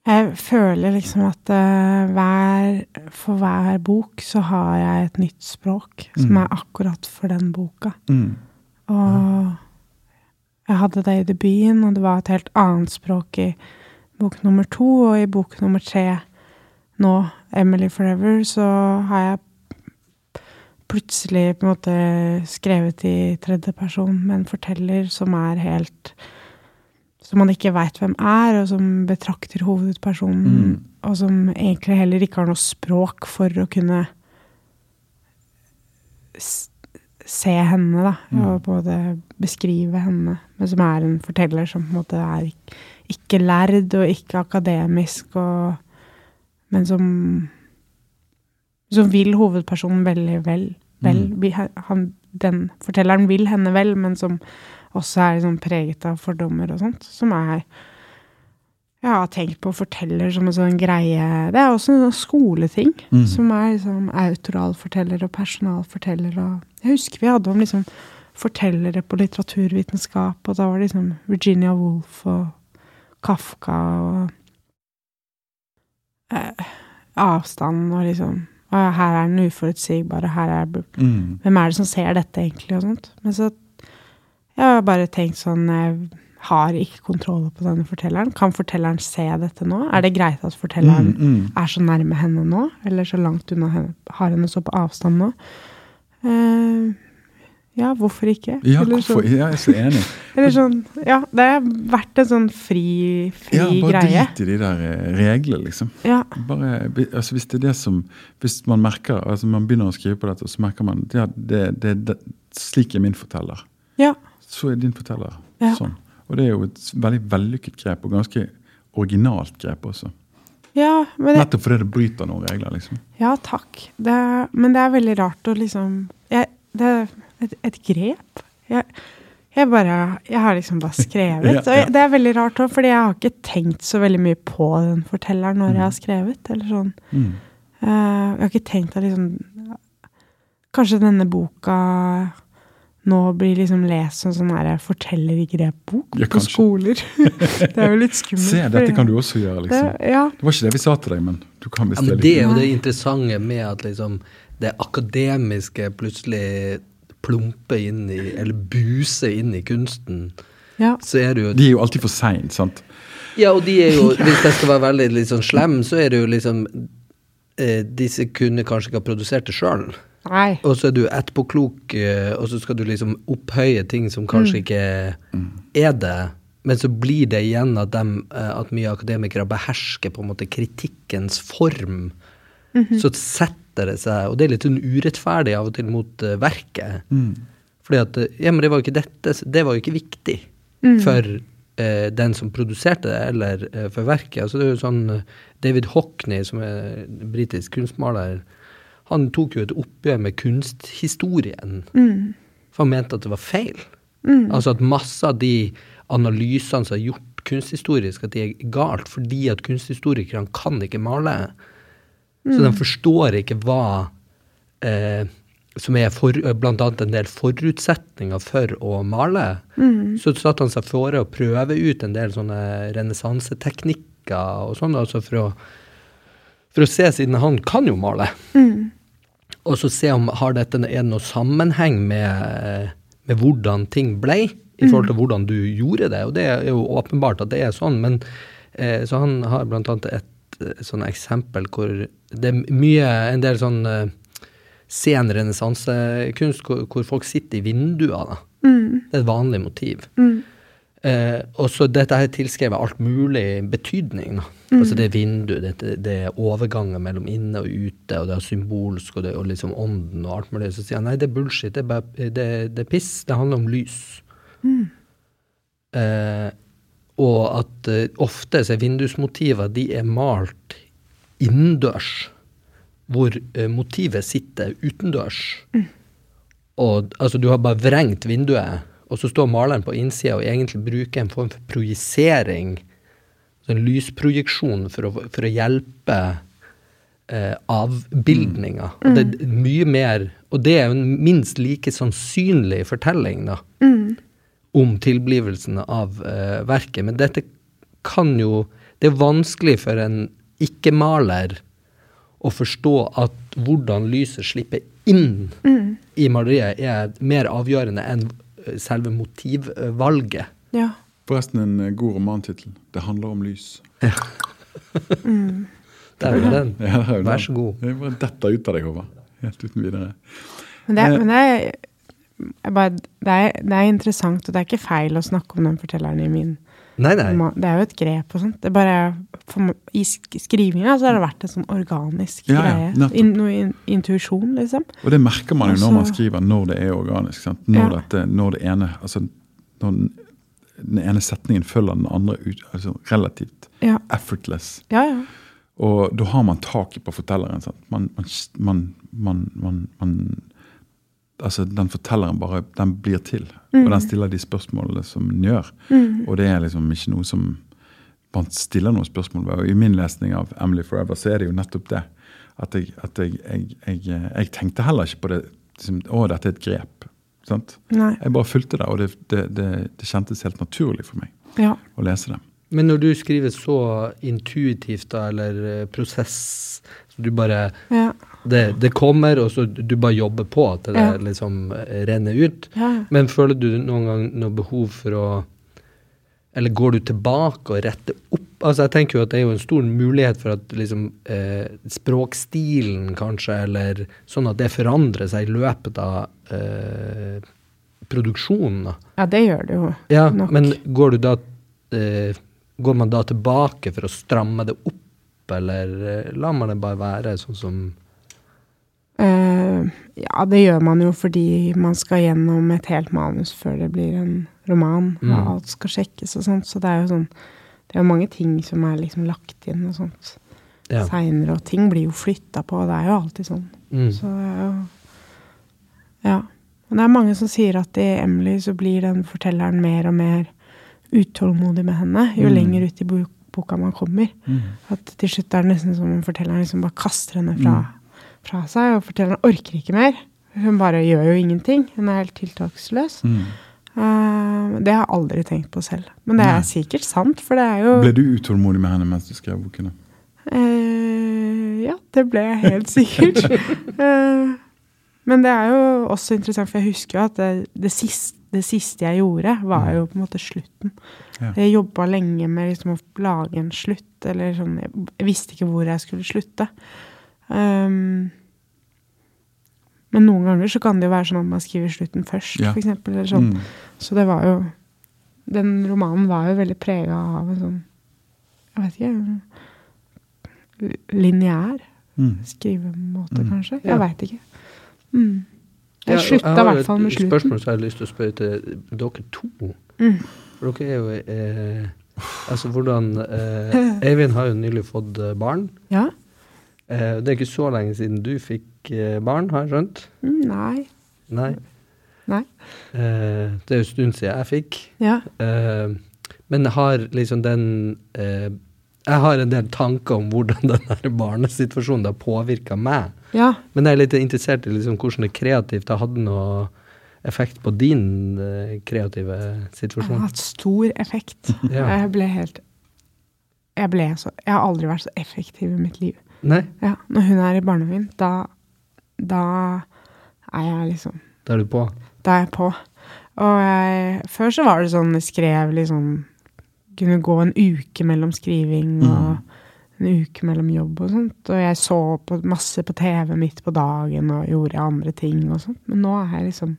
Jeg føler liksom at uh, hver, for hver bok så har jeg et nytt språk som Mm. er akkurat for den boka. mm. Og jeg hadde det i debuten, og det var et helt annet språk i bok nummer to. Og i bok nummer tre nå, 'Emily Forever', så har jeg plutselig på en måte skrevet i tredje person med en forteller som er helt Som man ikke veit hvem er, og som betrakter hovedpersonen, Mm. og som egentlig heller ikke har noe språk for å kunne se henne, da, Mm. og både beskrive henne, men som er en forteller som på en måte er ikke, ikke lærd og ikke akademisk, og, men som som vil hovedpersonen veldig vel. Vel. Mm. Han, den fortelleren vil henne vel, men som også er liksom preget av fordommer og sånt. Som er Jeg har tenkt på forteller som en sånn greie Det er også en sånn skoleting. Mm. Som er liksom autoralforteller og personalforteller og Jeg husker vi hadde om liksom fortellere på litteraturvitenskap, og da var det liksom Virginia Woolf og Kafka og eh, avstand og liksom her er den uforutsigbare, her er Mm. Hvem er det som ser dette, egentlig, og sånt. Men så Jeg har bare tenkt sånn Jeg har ikke kontroll på denne fortelleren. Kan fortelleren se dette nå? Er det greit at fortelleren Mm, mm. er så nærme henne nå? Eller så langt unna henne? Har henne så på avstand nå? Eh, ja, hvorfor ikke? Ja, eller, hvorfor? sånn, Ja, jeg er så enig. eller sånn Ja, det har vært en sånn fri, fri Ja, bare greie. drit i de der eh, reglene, liksom. Ja. Bare, altså Hvis det er det som Hvis man merker, altså man begynner å skrive på dette, og så merker man ja, det, det, det, slik er min forteller. ja. Så er din forteller Ja. sånn. Og det er jo et veldig vellykket grep, og ganske originalt grep også. Ja, men det, Nettopp fordi det bryter noen regler, liksom. Ja, takk. Det men det er veldig rart å liksom jeg, Det et, et grep. Jeg, jeg bare Jeg har liksom bare skrevet. Ja, Og jeg, det er veldig rart òg, fordi jeg har ikke tenkt så veldig mye på den fortelleren når jeg har skrevet. Eller sånn. Mm. Uh, jeg har ikke tenkt at liksom kanskje denne boka nå blir liksom lest som sånn her fortellergrepbok Ja, på skoler. det er jo litt skummelt. Se, dette kan du også gjøre, liksom. Det, ja. Det var ikke det vi sa til deg, men du kan Ja, bestille men det er jo det interessante med at liksom det akademiske plutselig plumper inn i, eller buse inn i kunsten. ja. Så er det jo De er jo alltid for seine, sant? Ja, og de er jo, hvis jeg skal være veldig litt sånn slem, så er det jo liksom eh, Disse kunne kanskje ikke ha produsert det sjøl. Og så er du etterpåklok, eh, og så skal du liksom opphøye ting som kanskje ikke er det. Men så blir det igjen at, dem, eh, at mye akademikere behersker på en måte kritikkens form. Så setter det seg, og det er litt sånn urettferdig av og til mot eh, verket. Fordi at eh, Ja, men det var jo ikke dette, det var jo ikke viktig for eh, den som produserte det, eller eh, for verket. Altså det er jo sånn eh, David Hockney, som er britisk kunstmaler, han tok jo et oppgjør med kunsthistorien. For han mente at det var feil. Altså at masse av de analysene som er gjort kunsthistorisk, at de er galt fordi at kunsthistorikerne kan ikke male. Så de forstår ikke hva eh, som er for, blant annet en del forutsetninger for å male. Så satte han seg fore å prøve ut en del sånne renessanseteknikker og sånn, altså for å, for å se, siden han kan jo male. Og så se om har dette er det noe sammenheng med, med hvordan ting ble, i forhold til hvordan du gjorde det. Og det er jo åpenbart at det er sånn, men eh, så han har blant annet et sånn eksempel hvor det er mye, en del sånn eh, sen renessansekunst hvor, hvor folk sitter i vinduer. da. Det er et vanlig motiv. Eh, og så dette her tilskrevet alt mulig betydning. Da. Altså det er vindu, det, det er overganger mellom inne og ute, og det er symbolsk, og det og liksom ånden og alt mulig. Så sier han nei, det er bullshit, det er, bare, det, det er piss, det handler om lys. Eh, og at uh, ofte så er vindusmotiver de er malt innendørs, hvor uh, motivet sitter utendørs. Og altså, du har bare vrengt vinduet, og så står maleren på innsida og egentlig bruker en form for projisering, en lysprojeksjon, for å, for å hjelpe eh, avbildninga. Og det er mye mer Og det er jo en minst like sannsynlig fortelling, da om tilblivelsen av eh, verket. Men dette kan jo Det er vanskelig for en ikke-maler å forstå at hvordan lyset slipper inn i maleriet, er mer avgjørende enn eh, selve motivvalget. Ja. Forresten en eh, god romantittel. Det handler om lys. Ja. Der er jo den. Ja, det er jo Vær så god. Jeg bare detter ut av deg, Håvard. Helt uten videre. Men, det, Eh. men det, er, bare, det, er, det er interessant, og det er ikke feil å snakke om den fortelleren i min Nei, nei. Det er jo et grep og sånt. Det er bare, for, I sk- skrivinga så har det vært en sånn organisk Ja, greie. Ja, In, noe in, intuisjon, liksom. Og det merker man jo når Altså- man skriver, når det er organisk. Sant? Når, Ja. dette, når det ene altså, når den, den ene setningen følger den andre ut, altså relativt Ja, effortless. ja. ja. Og da har man taket på fortelleren. Sant? Man, man, man, man, man, man Altså, den fortelleren bare den blir til. Og den stiller de spørsmålene som den gjør. Og det er liksom ikke noe som man stiller noen spørsmål ved. Og i min lesning av Emily Forever så er det jo nettopp det. At jeg, at jeg, jeg, jeg, jeg tenkte heller ikke på det liksom, Å, dette er et grep. Sant? Nei. Jeg bare fulgte det, og det, det, det, det kjentes helt naturlig for meg Ja. å lese det. Men når du skriver så intuitivt, da, eller eh, prosess så Du bare Ja. Det, det kommer, og så du bare jobber på at det Ja. liksom eh, renner ut. Ja. Men føler du noen gang noe behov for å Eller går du tilbake og retter opp? Altså Jeg tenker jo at det er jo en stor mulighet for at liksom eh, språkstilen kanskje, eller sånn at det forandrer seg i løpet av eh, produksjonen. da. ja, det gjør det jo Ja, nok. men går du da eh, Går man da tilbake for å stramme det opp, eller eh, lar man det bare være sånn som Eh, ja, det gjør man jo fordi man skal gjennom et helt manus før det blir en roman, og Mm. alt skal sjekkes og sånt, så det er jo sånn Det er jo mange ting som er liksom lagt inn og sånt Ja. seinere, og ting blir jo flytta på, og det er jo alltid sånn. Mm. Så Ja. Men det er mange som sier at i Emily så blir den fortelleren mer og mer utålmodig med henne jo Mm. lenger ut i boka man kommer. At til slutt er det nesten som om fortelleren liksom bare kaster henne fra, fra seg, og forteller hun orker ikke mer. Hun bare gjør jo ingenting. Hun er helt tiltaksløs. Mm. Uh, det har jeg aldri tenkt på selv. Men det Nei. er sikkert sant, for det er jo Ble du utålmodig med henne mens du skrev boken? da? Eh, ja, det ble jeg helt sikkert. uh, men det er jo også interessant, for jeg husker jo at det, det, siste, det siste jeg gjorde, var jo på en måte slutten. Ja. Jeg jobba lenge med liksom å lage en slutt, eller sånn Jeg visste ikke hvor jeg skulle slutte. Um, men noen ganger så kan det jo være sånn at man skriver slutten først, Ja. Eller sånn. Mm. Så det var jo Den romanen var jo veldig prega av en sånn Jeg vet ikke Lineær Mm. skrivemåte, Mm. kanskje. Ja. Jeg veit ikke. Mm. Jeg slutta i har hvert fall med et spørsmål som jeg har lyst til å spørre til dere to. Mm. For dere er jo eh, Altså hvordan eh, Eivind har jo nylig fått eh, barn. Ja? Eh, det er ikke så lenge siden du fikk eh, barn, har jeg skjønt? Mm, nei. Nei. Nei. Eh, det er jo en stund siden jeg fikk. Ja. Men men har liksom den Jeg har en del tanker om hvordan den barnesituasjonen har påvirka meg. ja. Men jeg er litt interessert i liksom hvordan det kreativt har hatt noe effekt på din kreative situasjon. Det har hatt stor effekt. Ja. Jeg ble helt jeg, ble så, jeg har aldri vært så effektiv i mitt liv. Nei, Ja, når hun er i barnehagen, da, da er jeg liksom da er du på. Da er jeg på. Og jeg, før så var det sånn jeg skrev liksom Kunne gå en uke mellom skriving og en uke mellom jobb og sånt. Og jeg så på, masse på TV midt på dagen og gjorde andre ting og sånt. Men nå er jeg liksom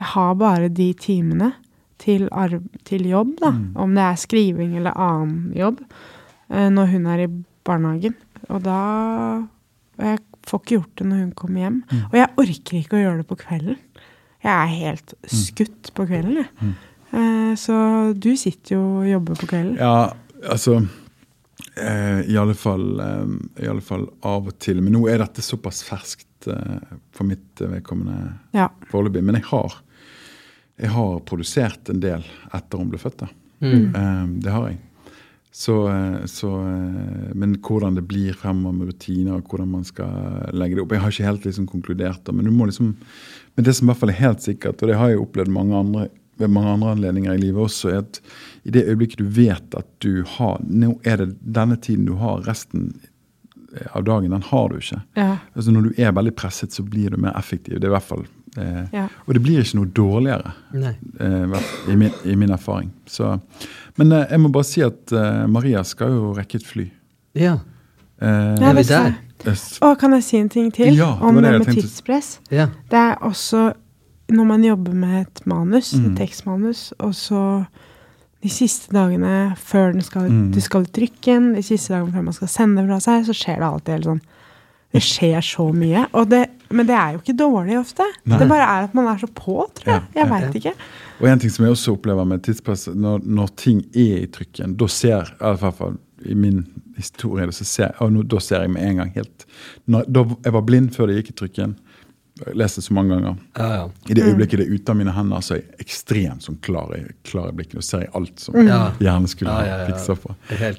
Jeg har bare de timene til, arv, til jobb, da. Om det er skriving eller annen jobb. eh, Når hun er i barnehagen. Og da og Jeg får ikke gjort det når hun kommer hjem. Og jeg orker ikke å gjøre det på kvelden. Jeg er helt skutt på kvelden, jeg. Eh, Så du sitter jo og jobber på kvelden. Ja, altså eh, i, alle fall, eh, I alle fall av og til. Men nå er dette såpass ferskt eh, for mitt vedkommende Ja. foreløpig. Men jeg har, jeg har produsert en del etter hun ble født. da. Mm. Eh, det har jeg. Så, eh, så, eh, men hvordan det blir fremover med rutiner, og hvordan man skal legge det opp Jeg har ikke helt liksom konkludert, men du må liksom Men det som i hvert fall er helt sikkert, og det har jeg opplevd mange andre, ved mange andre anledninger i livet også, er at i det øyeblikket du vet at du har Nå er det denne tiden du har, resten av dagen, den har du ikke. Ja. Altså Når du er veldig presset, så blir du mer effektiv. Det er i hvert fall eh, Ja. Og det blir ikke noe dårligere eh, i, min, i min erfaring. Så, men eh, jeg må bare si at eh, Maria skal jo rekke et fly. Ja. Eh, Ja, er vi der? Og kan jeg si en ting til Ja, det var om det det jeg med tenkte. tidspress? ja. Det er også når man jobber med et manus, Mm. et tekstmanus, og så de siste dagene før den skal, Mm. det skal i trykken, de siste dagene før man skal sende fra seg, så skjer det alltid helt sånn Det skjer så mye. Og det, men det er jo ikke dårlig ofte. Nei. Det bare er at man er så på, tror jeg. Ja, Jeg ja, veit ikke. Og en ting som jeg også opplever med tidspress, når, når ting er i trykken, da ser i hvert fall i min historie, så ser, og nå, da ser jeg med en gang helt når, da, Jeg var blind før det gikk i trykken. Jeg leste så mange ganger. Ja, ja. I det øyeblikket det er ute av mine hender, så er jeg ekstremt sånn klar i, klar i blikket. Og ser jeg alt som Ja. hjernen skulle Ja, ha ja, ja. fiksa på.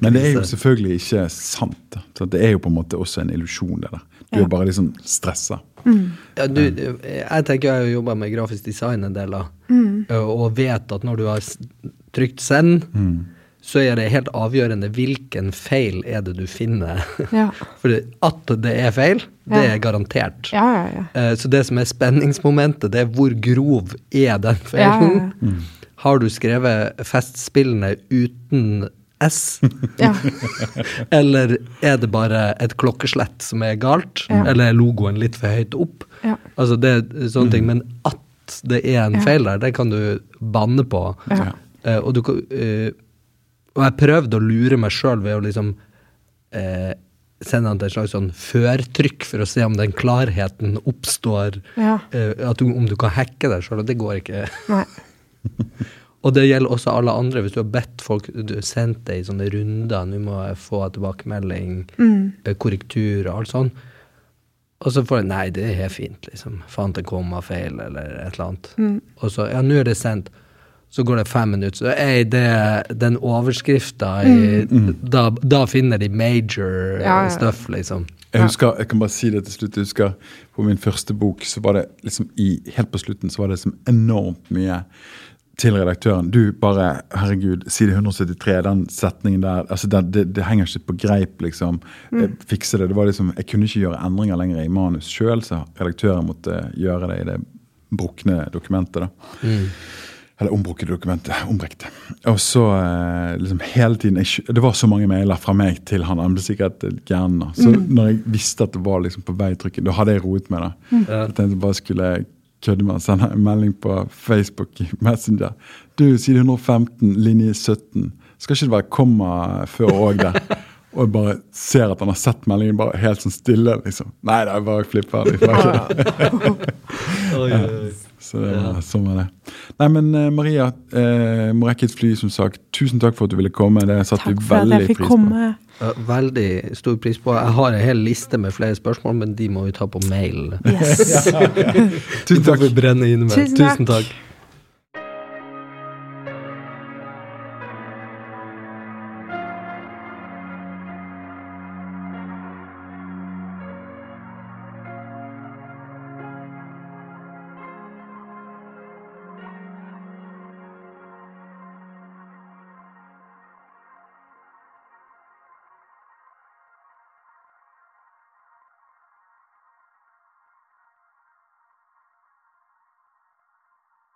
Men det er jo selvfølgelig ikke sant. da. Så det er jo på en måte også en illusjon, det der. Du Ja. er bare liksom stressa. Ja, du, jeg tenker jeg har jo jobba med grafisk design en del, da. og vet at når du har trykt send, så er det helt avgjørende hvilken feil er det du finner. Ja. For at det er feil, det Ja. er garantert. Ja, ja, ja. Eh, Så det som er spenningsmomentet, det er hvor grov er den Ja, ja, feilen. ja. Har du skrevet festspillene uten S? ja. Eller er det bare et klokkeslett som er galt? Ja. Eller er logoen litt for høyt opp? Ja. Altså det er sånne ting. Men at det er en Ja. feil der, det kan du banne på. Ja. Eh, og, du, eh, og jeg prøvde å lure meg sjøl ved å liksom eh, sende den til et slags sånn førtrykk for å se om den klarheten oppstår. Ja. eh, at du, om du kan hacke deg sjøl, og det går ikke. Nei. Og det gjelder også alle andre. Hvis du har bedt folk du har sendt det i sånne runder, nå må jeg få tilbakemelding, Mm. eh, korrektur og alt sånn. Og så får jeg Nei, det er helt fint, liksom. Fant en kommafeil eller et eller annet. Mm. Og så Ja, nå er det sendt. Så går det fem minutter. Så er det den overskrifta mm. da, da finner de major Mm. Ja, ja. stuff, liksom. Jeg husker, jeg kan bare si det til slutt, jeg husker på min første bok, så var det liksom i, helt på slutten så var det liksom enormt mye til redaktøren. Du bare, herregud, side 173, den setningen der, altså det, det, det henger ikke på greip, liksom. Mm. Fikse det. Det var liksom, jeg kunne ikke gjøre endringer lenger i manus sjøl, så redaktøren måtte gjøre det i det brukne dokumentet. da. Eller ombrukte dokumentet. Ombrekte. Og så eh, liksom hele tiden jeg, Det var så mange mailer fra meg til han. Han ble sikkert gæren. Så når jeg visste at det var liksom på vei i trykket, da hadde jeg roet meg. da. Jeg tenkte bare skulle kødde med å sende en melding på Facebook i Messenger. Du, side 115, linje 17. Skal ikke det være komma før òg der? Og jeg bare ser at han har sett meldingen bare helt sånn stille. liksom. Nei, det er bare flipper. Liksom. Så det var, sånn var det. Nei, men eh, Maria, eh, må rekke et fly, som sagt. Tusen takk for at du ville komme. Det satte vi veldig jeg fikk pris på. komme. Ja, Veldig stor pris på. Jeg har en hel liste med flere spørsmål, men de må vi ta på mail. Yes. ja. Tusen takk. Tusen takk.